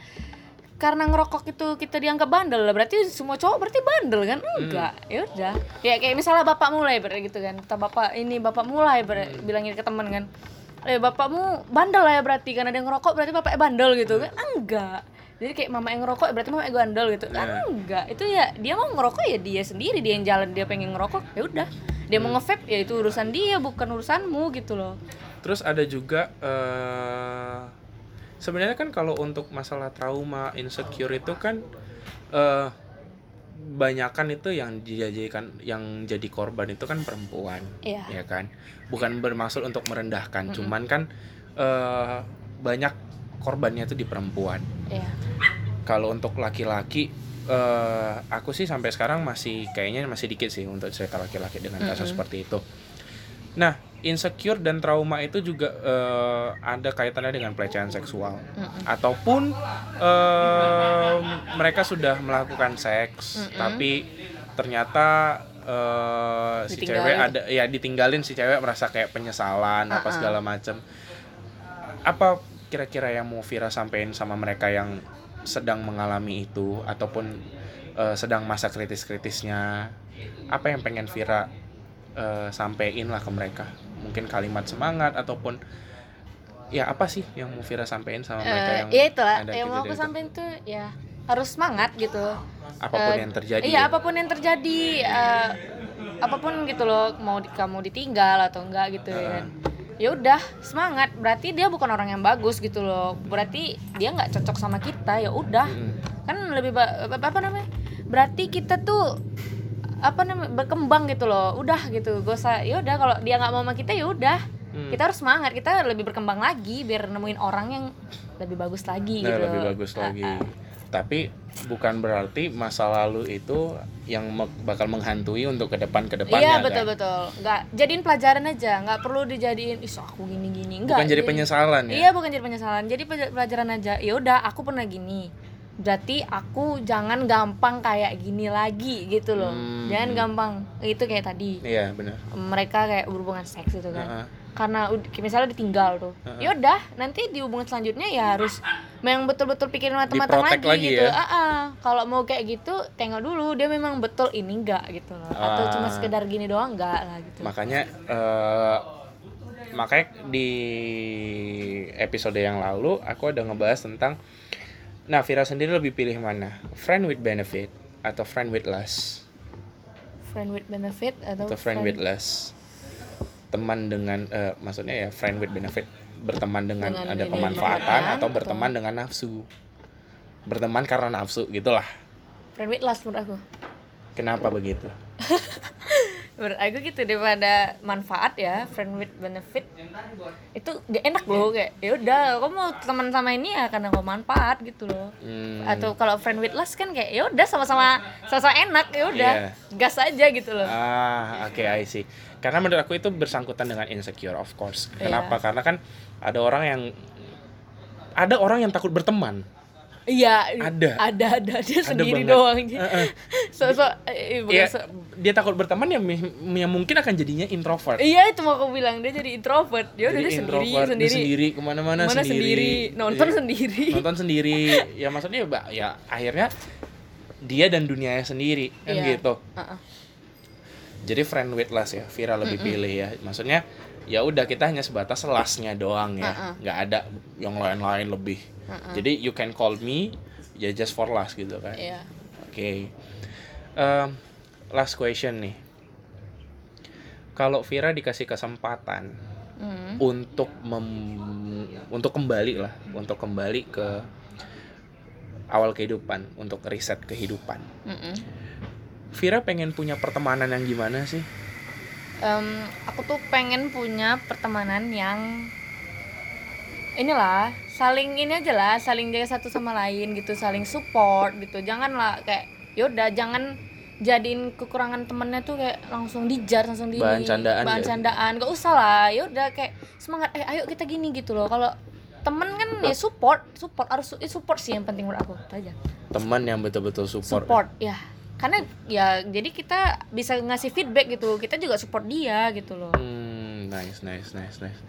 S1: karena ngerokok itu kita dianggap bandel lah berarti semua cowok berarti bandel kan? Enggak ya udah. Ya kayak misalnya bapak mulai ber gitu kan. Kata bapak ini bapak mulai ber bilangin ke temen kan. Eh bapakmu bandel lah ya berarti karena dia ngerokok berarti bapaknya bandel gitu kan. Enggak jadi kayak mama yang ngerokok berarti mama yang bandel gitu. Kan
S2: Nah.
S1: enggak. Itu ya dia mau ngerokok ya dia sendiri. Dia yang jalan dia pengen ngerokok. Ya udah. Dia mau nge-vape ya itu urusan dia bukan urusanmu gitu loh.
S2: Terus ada juga eh sebenarnya kan kalau untuk masalah trauma, insecure itu kan eh banyakan itu yang dijadikan yang jadi korban itu kan perempuan
S1: Iya.
S2: ya kan? Bukan bermaksud untuk merendahkan. Cuman kan eh, banyak korbannya itu di perempuan
S1: Iya.
S2: kalau untuk laki-laki eh aku sih sampai sekarang masih kayaknya masih dikit sih untuk cerita laki-laki dengan kasus
S1: Mm-mm.
S2: seperti itu nah insecure dan trauma itu juga eh, ada kaitannya dengan pelecehan seksual
S1: Mm-mm.
S2: ataupun eh, mereka sudah melakukan seks
S1: Mm-mm.
S2: tapi ternyata eh, si cewek ada ya ditinggalin si cewek merasa kayak penyesalan apa
S1: Uh-uh.
S2: segala macam apa kira-kira yang mau Vira sampein sama mereka yang sedang mengalami itu ataupun eh, sedang masa kritis-kritisnya apa yang pengen Vira eh, sampein lah ke mereka? Mungkin kalimat semangat ataupun ya apa sih yang mau Vira sampein sama mereka
S1: Eh,
S2: yang
S1: ya itulah
S2: ada
S1: yang mau aku sampaikan tuh ya harus semangat gitu.
S2: Apa pun
S1: Eh,
S2: yang terjadi.
S1: iya
S2: ya.
S1: apa pun yang terjadi eh, apa pun gitu loh mau di- kamu ditinggal atau enggak gitu ya kan ya udah semangat. Berarti dia bukan orang yang bagus gitu loh. Berarti dia nggak cocok sama kita ya udah.
S2: Mm-mm.
S1: kan lebih apa namanya? Berarti kita tuh apa namanya berkembang gitu loh. Udah gitu gak usah ya udah. Kalau dia nggak mau sama kita ya udah.
S2: Hmm.
S1: kita harus semangat. Kita lebih berkembang lagi biar nemuin orang yang lebih bagus lagi
S2: Nah,
S1: gitu.
S2: lebih bagus lagi.
S1: ah.
S2: Tapi bukan berarti masa lalu itu yang me- bakal menghantui untuk ke depan ke depannya.
S1: Iya
S2: kan?
S1: betul betul. Nggak jadiin pelajaran aja, nggak perlu dijadiin is aku gini gini. Enggak.
S2: Bukan jadi penyesalan ya.
S1: Iya bukan jadi penyesalan. Jadi pe- pelajaran aja. Ya udah aku pernah gini. Berarti aku jangan gampang kayak gini lagi gitu loh.
S2: Hmm.
S1: Jangan gampang. Itu kayak tadi.
S2: Iya, benar.
S1: Mereka kayak berhubungan seks gitu kan.
S2: Heeh.
S1: Karena misalnya ditinggal tuh. Ya udah, nanti di hubungan selanjutnya ya harus memang betul-betul pikirin matang-matang lagi,
S2: lagi
S1: gitu.
S2: ya.
S1: Ah, ah. Kalau mau kayak gitu, tengok dulu dia memang betul ini enggak gitu loh. Atau
S2: Ah.
S1: cuma sekedar gini doang enggak lah gitu.
S2: Makanya eh makanya di episode yang lalu aku ada ngebahas tentang Nah, Vira sendiri lebih pilih mana? Friend with benefit atau friend with less?
S1: friend with benefit atau,
S2: atau friend with less teman dengan eh, maksudnya ya friend with benefit. Berteman dengan,
S1: Dengan
S2: ada pemanfaatan
S1: pemanfaatan
S2: atau
S1: atau-
S2: berteman dengan nafsu. Berteman karena nafsu gitulah.
S1: Friend with last menurut aku.
S2: Kenapa begitu?
S1: Menurut aku gitu daripada manfaat ya friend with benefit itu gak enak loh kayak ya udah kamu mau teman sama ini ya karena kamu manfaat gitu loh.
S2: Hmm,
S1: atau kalau friend with last kan kayak ya udah sama-sama sama-sama enak ya udah
S2: Iya.
S1: gas aja gitu loh.
S2: Ah oke I see karena menurut aku itu bersangkutan dengan insecure of course
S1: Iya.
S2: kenapa karena kan ada orang yang ada orang yang takut berteman
S1: iya
S2: Ada.
S1: ada ada dia sendiri
S2: banget.
S1: doang
S2: Heeh.
S1: so so eh,
S2: ya
S1: so-
S2: dia takut berteman ya, mi- ya mungkin akan jadinya introvert
S1: iya itu mau aku bilang dia jadi introvert ya udah
S2: Jadi
S1: dia sendiri
S2: introvert, dia
S1: sendiri
S2: sendiri ke mana-mana
S1: Mana
S2: sendiri,
S1: nonton
S2: Iya.
S1: sendiri
S2: nonton sendiri ya maksudnya ya, ya akhirnya dia dan dunianya sendiri kan
S1: Iya.
S2: gitu
S1: Heeh.
S2: Jadi friend with less ya Vira lebih pilih ya maksudnya ya udah kita hanya sebatas lasnya doang ya
S1: Uh-uh.
S2: nggak ada yang lain-lain lebih
S1: Uh-uh.
S2: jadi you can call me ya just for last gitu kan
S1: iya
S2: Oke. Em, last question nih. Kalau Vira dikasih kesempatan
S1: Hmm.
S2: untuk mem- untuk kembali lah, untuk kembali ke awal kehidupan, untuk riset kehidupan.
S1: Mm-mm.
S2: Vira pengen punya pertemanan yang gimana sih?
S1: Em, aku tuh pengen punya pertemanan yang inilah saling ini aja lah saling jaga satu sama lain gitu saling support gitu janganlah kayak yaudah jangan jadiin kekurangan temennya tuh kayak langsung dijar langsung di
S2: Bahan candaan
S1: bahan
S2: ya?
S1: candaan gak usah lah yaudah kayak semangat eh ayo kita gini gitu loh kalau temen kan ya support support harus support sih yang penting menurut aku itu aja
S2: Teman yang betul-betul support.
S1: support ya karena ya jadi kita bisa ngasih feedback gitu kita juga support dia gitu loh
S2: Hmm, nice, nice, nice, nice.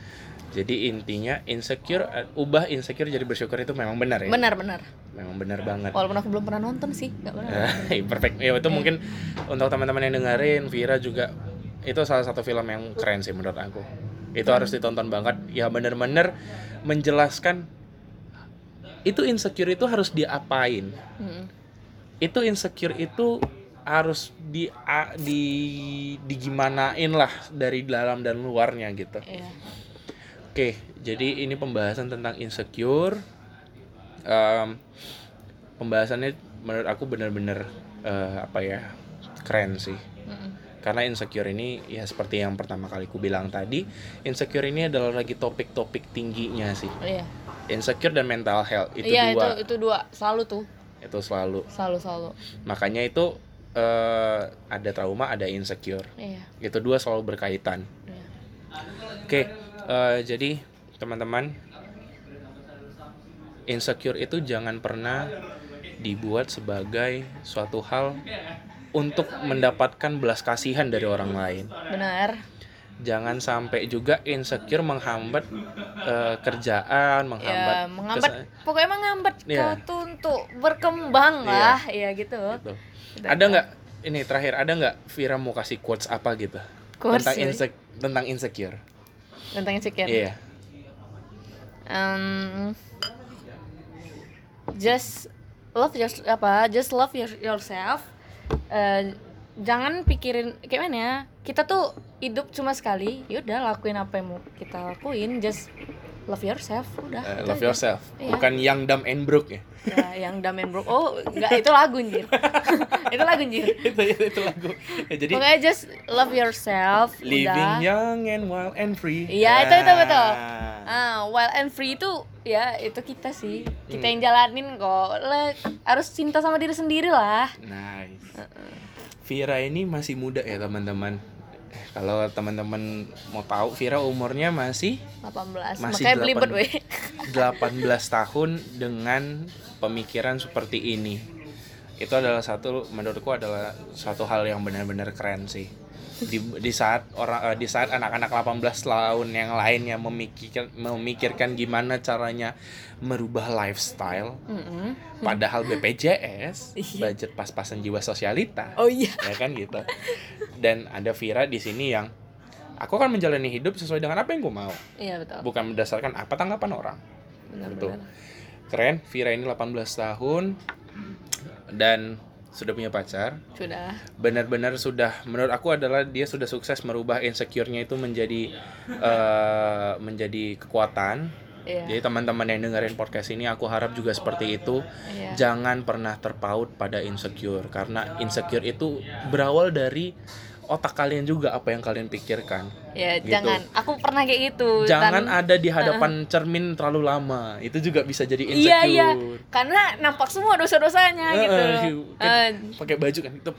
S2: Jadi intinya insecure, eh, ubah insecure jadi bersyukur itu memang benar ya.
S1: benar benar
S2: Memang benar banget.
S1: walaupun aku belum pernah nonton sih nggak pernah
S2: Eh, perfect. Ya itu mungkin untuk teman-teman yang dengerin Vira juga itu salah satu film yang keren sih menurut aku. Itu harus ditonton banget. Ya bener-bener menjelaskan itu insecure itu harus diapain.
S1: Mm-mm.
S2: Itu insecure itu harus di di digimanain lah dari dalam dan luarnya gitu.
S1: Iya.
S2: Oke, jadi ini pembahasan tentang insecure. Em, pembahasannya menurut aku bener-bener eh, apa ya keren sih
S1: Mm-mm.
S2: karena insecure ini ya seperti yang pertama kali ku bilang tadi insecure ini adalah lagi topik-topik tingginya sih
S1: iya
S2: insecure dan mental health itu
S1: iya
S2: dua
S1: itu itu dua selalu tuh
S2: itu selalu.
S1: Selalu selalu.
S2: Makanya itu eh, ada trauma ada insecure.
S1: Iya.
S2: Itu dua selalu berkaitan.
S1: Iya.
S2: Oke eh, jadi teman-teman insecure itu jangan pernah dibuat sebagai suatu hal untuk mendapatkan belas kasihan dari orang lain.
S1: Benar
S2: jangan sampai juga insecure menghambat eh, kerjaan menghambat
S1: ya menghambat
S2: kes-
S1: pokoknya menghambat
S2: Iya.
S1: kau tuh untuk berkembang
S2: Iya.
S1: lah iya gitu
S2: gitu. ada nggak ini terakhir ada nggak Vira mau kasih quotes apa gitu
S1: Quotes,
S2: tentang
S1: ya?
S2: insec tentang insecure
S1: tentang insecure
S2: iya
S1: um, just love your apa just love your, yourself Eh, jangan pikirin kayak mana ya kita tuh hidup cuma sekali yaudah lakuin apa yang mau kita lakuin just love yourself udah itu
S2: love
S1: aja.
S2: yourself
S1: Iya.
S2: bukan young dumb and broke ya
S1: ya yang dumb and broke oh enggak itu lagu anjir itu lagu anjir
S2: itu itu, itu lagu Ya, jadi
S1: pokoknya just love yourself
S2: living
S1: udah
S2: young and wild and free
S1: Iya, itu, itu, betul.
S2: Ah.
S1: Ah, wild and free itu ya itu kita sih. Kita
S2: Hmm.
S1: yang jalanin kok. Le, harus cinta sama diri sendiri lah.
S2: Nice. Vira ini masih muda ya teman-teman. Eh, Kalau teman-teman mau tahu, Vira umurnya masih
S1: 18.
S2: Masih
S1: Makanya belibet
S2: 18.
S1: weh.
S2: 18 tahun dengan pemikiran seperti ini. Itu adalah satu menurutku adalah satu hal yang benar-benar keren sih. Di, di saat orang eh, di saat anak-anak 18 tahun yang lainnya memikirkan memikirkan gimana caranya merubah lifestyle
S1: Mm-mm.
S2: padahal BPJS
S1: Iya.
S2: budget pas-pasan jiwa sosialita
S1: Oh iya.
S2: ya kan gitu dan ada Vira di sini yang aku akan menjalani hidup sesuai dengan apa yang gue mau
S1: Iya betul.
S2: bukan berdasarkan apa tanggapan orang betul.
S1: Benar-benar.
S2: keren Vira ini 18 tahun dan sudah punya pacar
S1: Sudah.
S2: benar-benar sudah menurut aku adalah dia sudah sukses merubah insecure-nya itu menjadi eh, menjadi kekuatan
S1: Iya.
S2: jadi teman-teman yang dengerin podcast ini aku harap juga seperti itu
S1: Iya.
S2: jangan pernah terpaut pada insecure karena insecure itu berawal dari otak kalian juga apa yang kalian pikirkan
S1: Ya
S2: Gitu.
S1: jangan. Aku pernah kayak gitu.
S2: jangan
S1: Tan-
S2: ada di hadapan cermin terlalu lama itu juga bisa jadi
S1: Iya
S2: insecure
S1: iya. Karena nampak semua dosa-dosanya
S2: Eh,
S1: gitu.
S2: Eh, pakai baju kan itu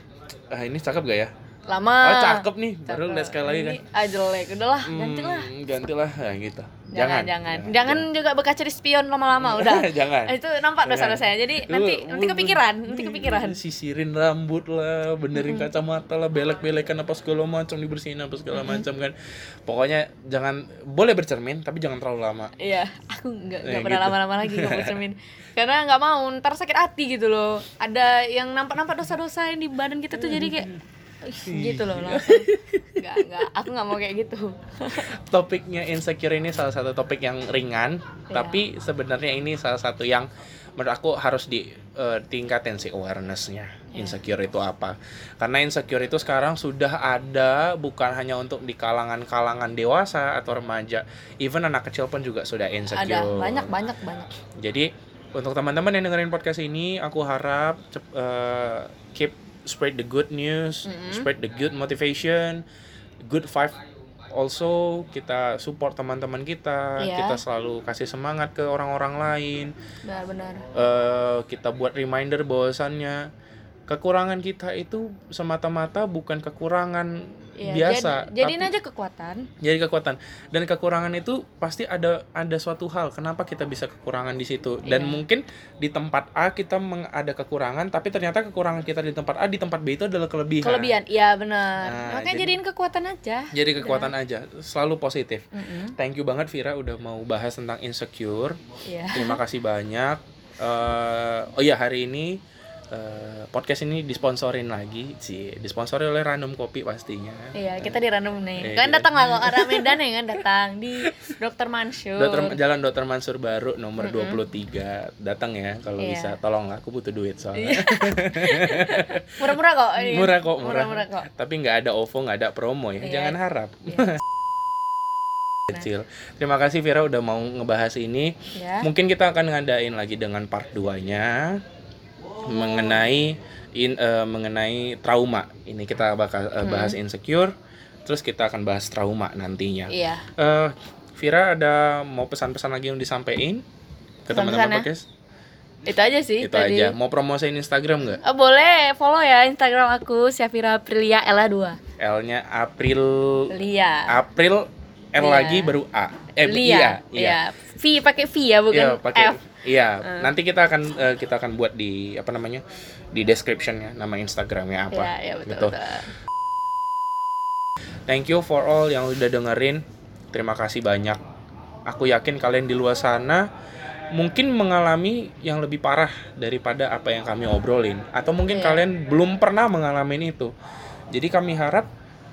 S2: ah ini cakep gak ya
S1: lama.
S2: oh cakep nih baru lihat sekali lagi kan
S1: ah jelek. Udahlah, gantilah.
S2: Hmm, gantilah ya gitu
S1: Jangan, jangan, jangan, juga berkaca di spion lama-lama, udah.
S2: jangan
S1: Eh, Itu nampak dosa-dosanya. Jadi nanti
S2: Lu-
S1: nanti kepikiran, nanti kepikiran.
S2: sisirin rambut lah benerin kacamata lah belek-belekan apa segala macam dibersihin apa segala macam kan pokoknya jangan boleh bercermin tapi jangan terlalu lama
S1: Iya, aku nggak
S2: Eh,
S1: nggak pernah
S2: gitu.
S1: lama-lama lagi nggak bercermin. Karena nggak mau, ntar sakit hati gitu loh. Ada yang nampak-nampak dosa-dosa yang di badan kita tuh jadi kayak "Ih, gitu loh langsung. Nggak, nggak, aku nggak mau kayak gitu.
S2: topiknya insecure ini salah satu topik yang ringan
S1: Iya.
S2: tapi sebenarnya ini salah satu yang menurut aku harus ditingkatin sih awarenessnya
S1: Iya.
S2: insecure itu apa karena insecure itu sekarang sudah ada bukan hanya untuk di kalangan-kalangan dewasa atau remaja even anak kecil pun juga sudah insecure
S1: Ada banyak banyak banyak.
S2: Jadi untuk teman-teman yang dengerin podcast ini, aku harap eh, keep spread the good news, spread the good motivation, good vibe. Also kita support teman-teman kita,
S1: Iya.
S2: kita selalu kasih semangat ke orang-orang lain.
S1: Benar-benar.
S2: eh kita buat reminder bahwasannya kekurangan kita itu semata-mata bukan kekurangan
S1: Iya,
S2: biasa,
S1: jad- jadiin
S2: tapi-
S1: aja kekuatan.
S2: jadi kekuatan dan kekurangan itu pasti ada ada suatu hal kenapa kita bisa kekurangan di situ dan
S1: Iya.
S2: mungkin di tempat A kita meng- ada kekurangan tapi ternyata kekurangan kita di tempat A di tempat B itu adalah kelebihan
S1: Kelebihan, iya benar.
S2: Nah,
S1: Makanya
S2: jadi-
S1: jadiin kekuatan aja.
S2: jadi kekuatan aja selalu positif
S1: Mm-mm.
S2: thank you banget Vira udah mau bahas tentang insecure
S1: Iya.
S2: terima kasih banyak Eh, oh iya hari ini eh, podcast ini disponsorin lagi sih disponsori oleh Random Kopi pastinya
S1: Iya, kita di random nih.
S2: Iya.
S1: Kan datang lah kok arah Medan ya kan datang di Dokter Mansur.
S2: Dokter Jalan Dokter Mansur Baru nomor 23. Datang ya kalau
S1: Iya.
S2: bisa. Tolong aku butuh duit soalnya.
S1: Murah-murah kok. ini.
S2: murah kok, murah.
S1: Murah-murah kok.
S2: Tapi nggak ada OVO, nggak ada promo ya.
S1: Iya.
S2: Jangan harap.
S1: Iya.
S2: Kecil. Terima kasih Vira udah mau ngebahas ini.
S1: Ya.
S2: Mungkin kita akan ngadain lagi dengan part 2-nya. Mengenai in, eh, mengenai trauma. Ini kita bakal eh, bahas insecure, terus kita akan bahas trauma nantinya.
S1: Iya.
S2: Eh, Vira ada mau pesan-pesan lagi yang disampaikan ke teman-teman
S1: ya?
S2: podcast?
S1: Itu aja sih
S2: Itu
S1: tadi.
S2: aja. Mau promosiin Instagram nggak?
S1: Oh, boleh follow ya Instagram aku Syafira Aprilia Ella 2.
S2: L-nya April
S1: Lia.
S2: April L
S1: Iya.
S2: lagi baru A. Eh
S1: Lia.
S2: iya, iya.
S1: V pakai V ya bukan
S2: Iya, pakai
S1: F.
S2: Iya, nanti kita akan eh, kita akan buat di apa namanya? di descriptionnya nama Instagramnya apa.
S1: Iya, iya betul,
S2: gitu.
S1: betul.
S2: Thank you for all yang udah dengerin. Terima kasih banyak. Aku yakin kalian di luar sana mungkin mengalami yang lebih parah daripada apa yang kami obrolin atau mungkin
S1: Iya.
S2: kalian belum pernah mengalami itu. Jadi kami harap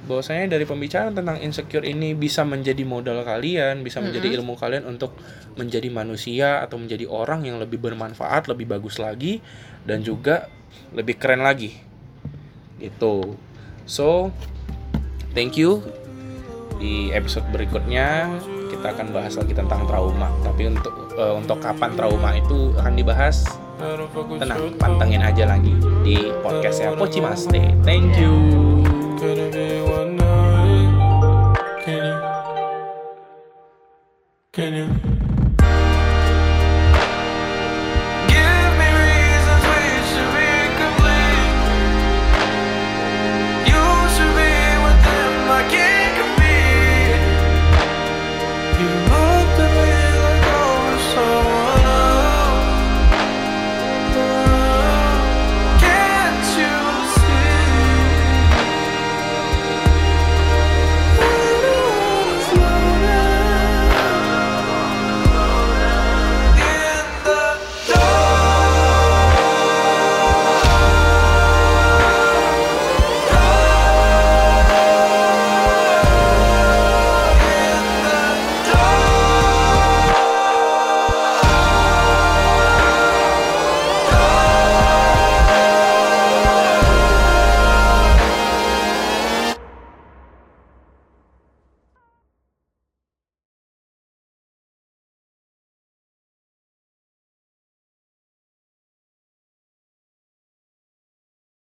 S2: bahwasanya dari pembicaraan tentang insecure ini bisa menjadi modal kalian, bisa menjadi ilmu kalian untuk menjadi manusia atau menjadi orang yang lebih bermanfaat, lebih bagus lagi dan juga lebih keren lagi. Gitu. So, thank you. Di episode berikutnya kita akan bahas lagi tentang trauma. Tapi untuk eh, untuk kapan trauma itu akan dibahas, tenang, pantengin aja lagi di podcast ya Poci Maste. Thank you.
S3: It be one night? Can you? Can you?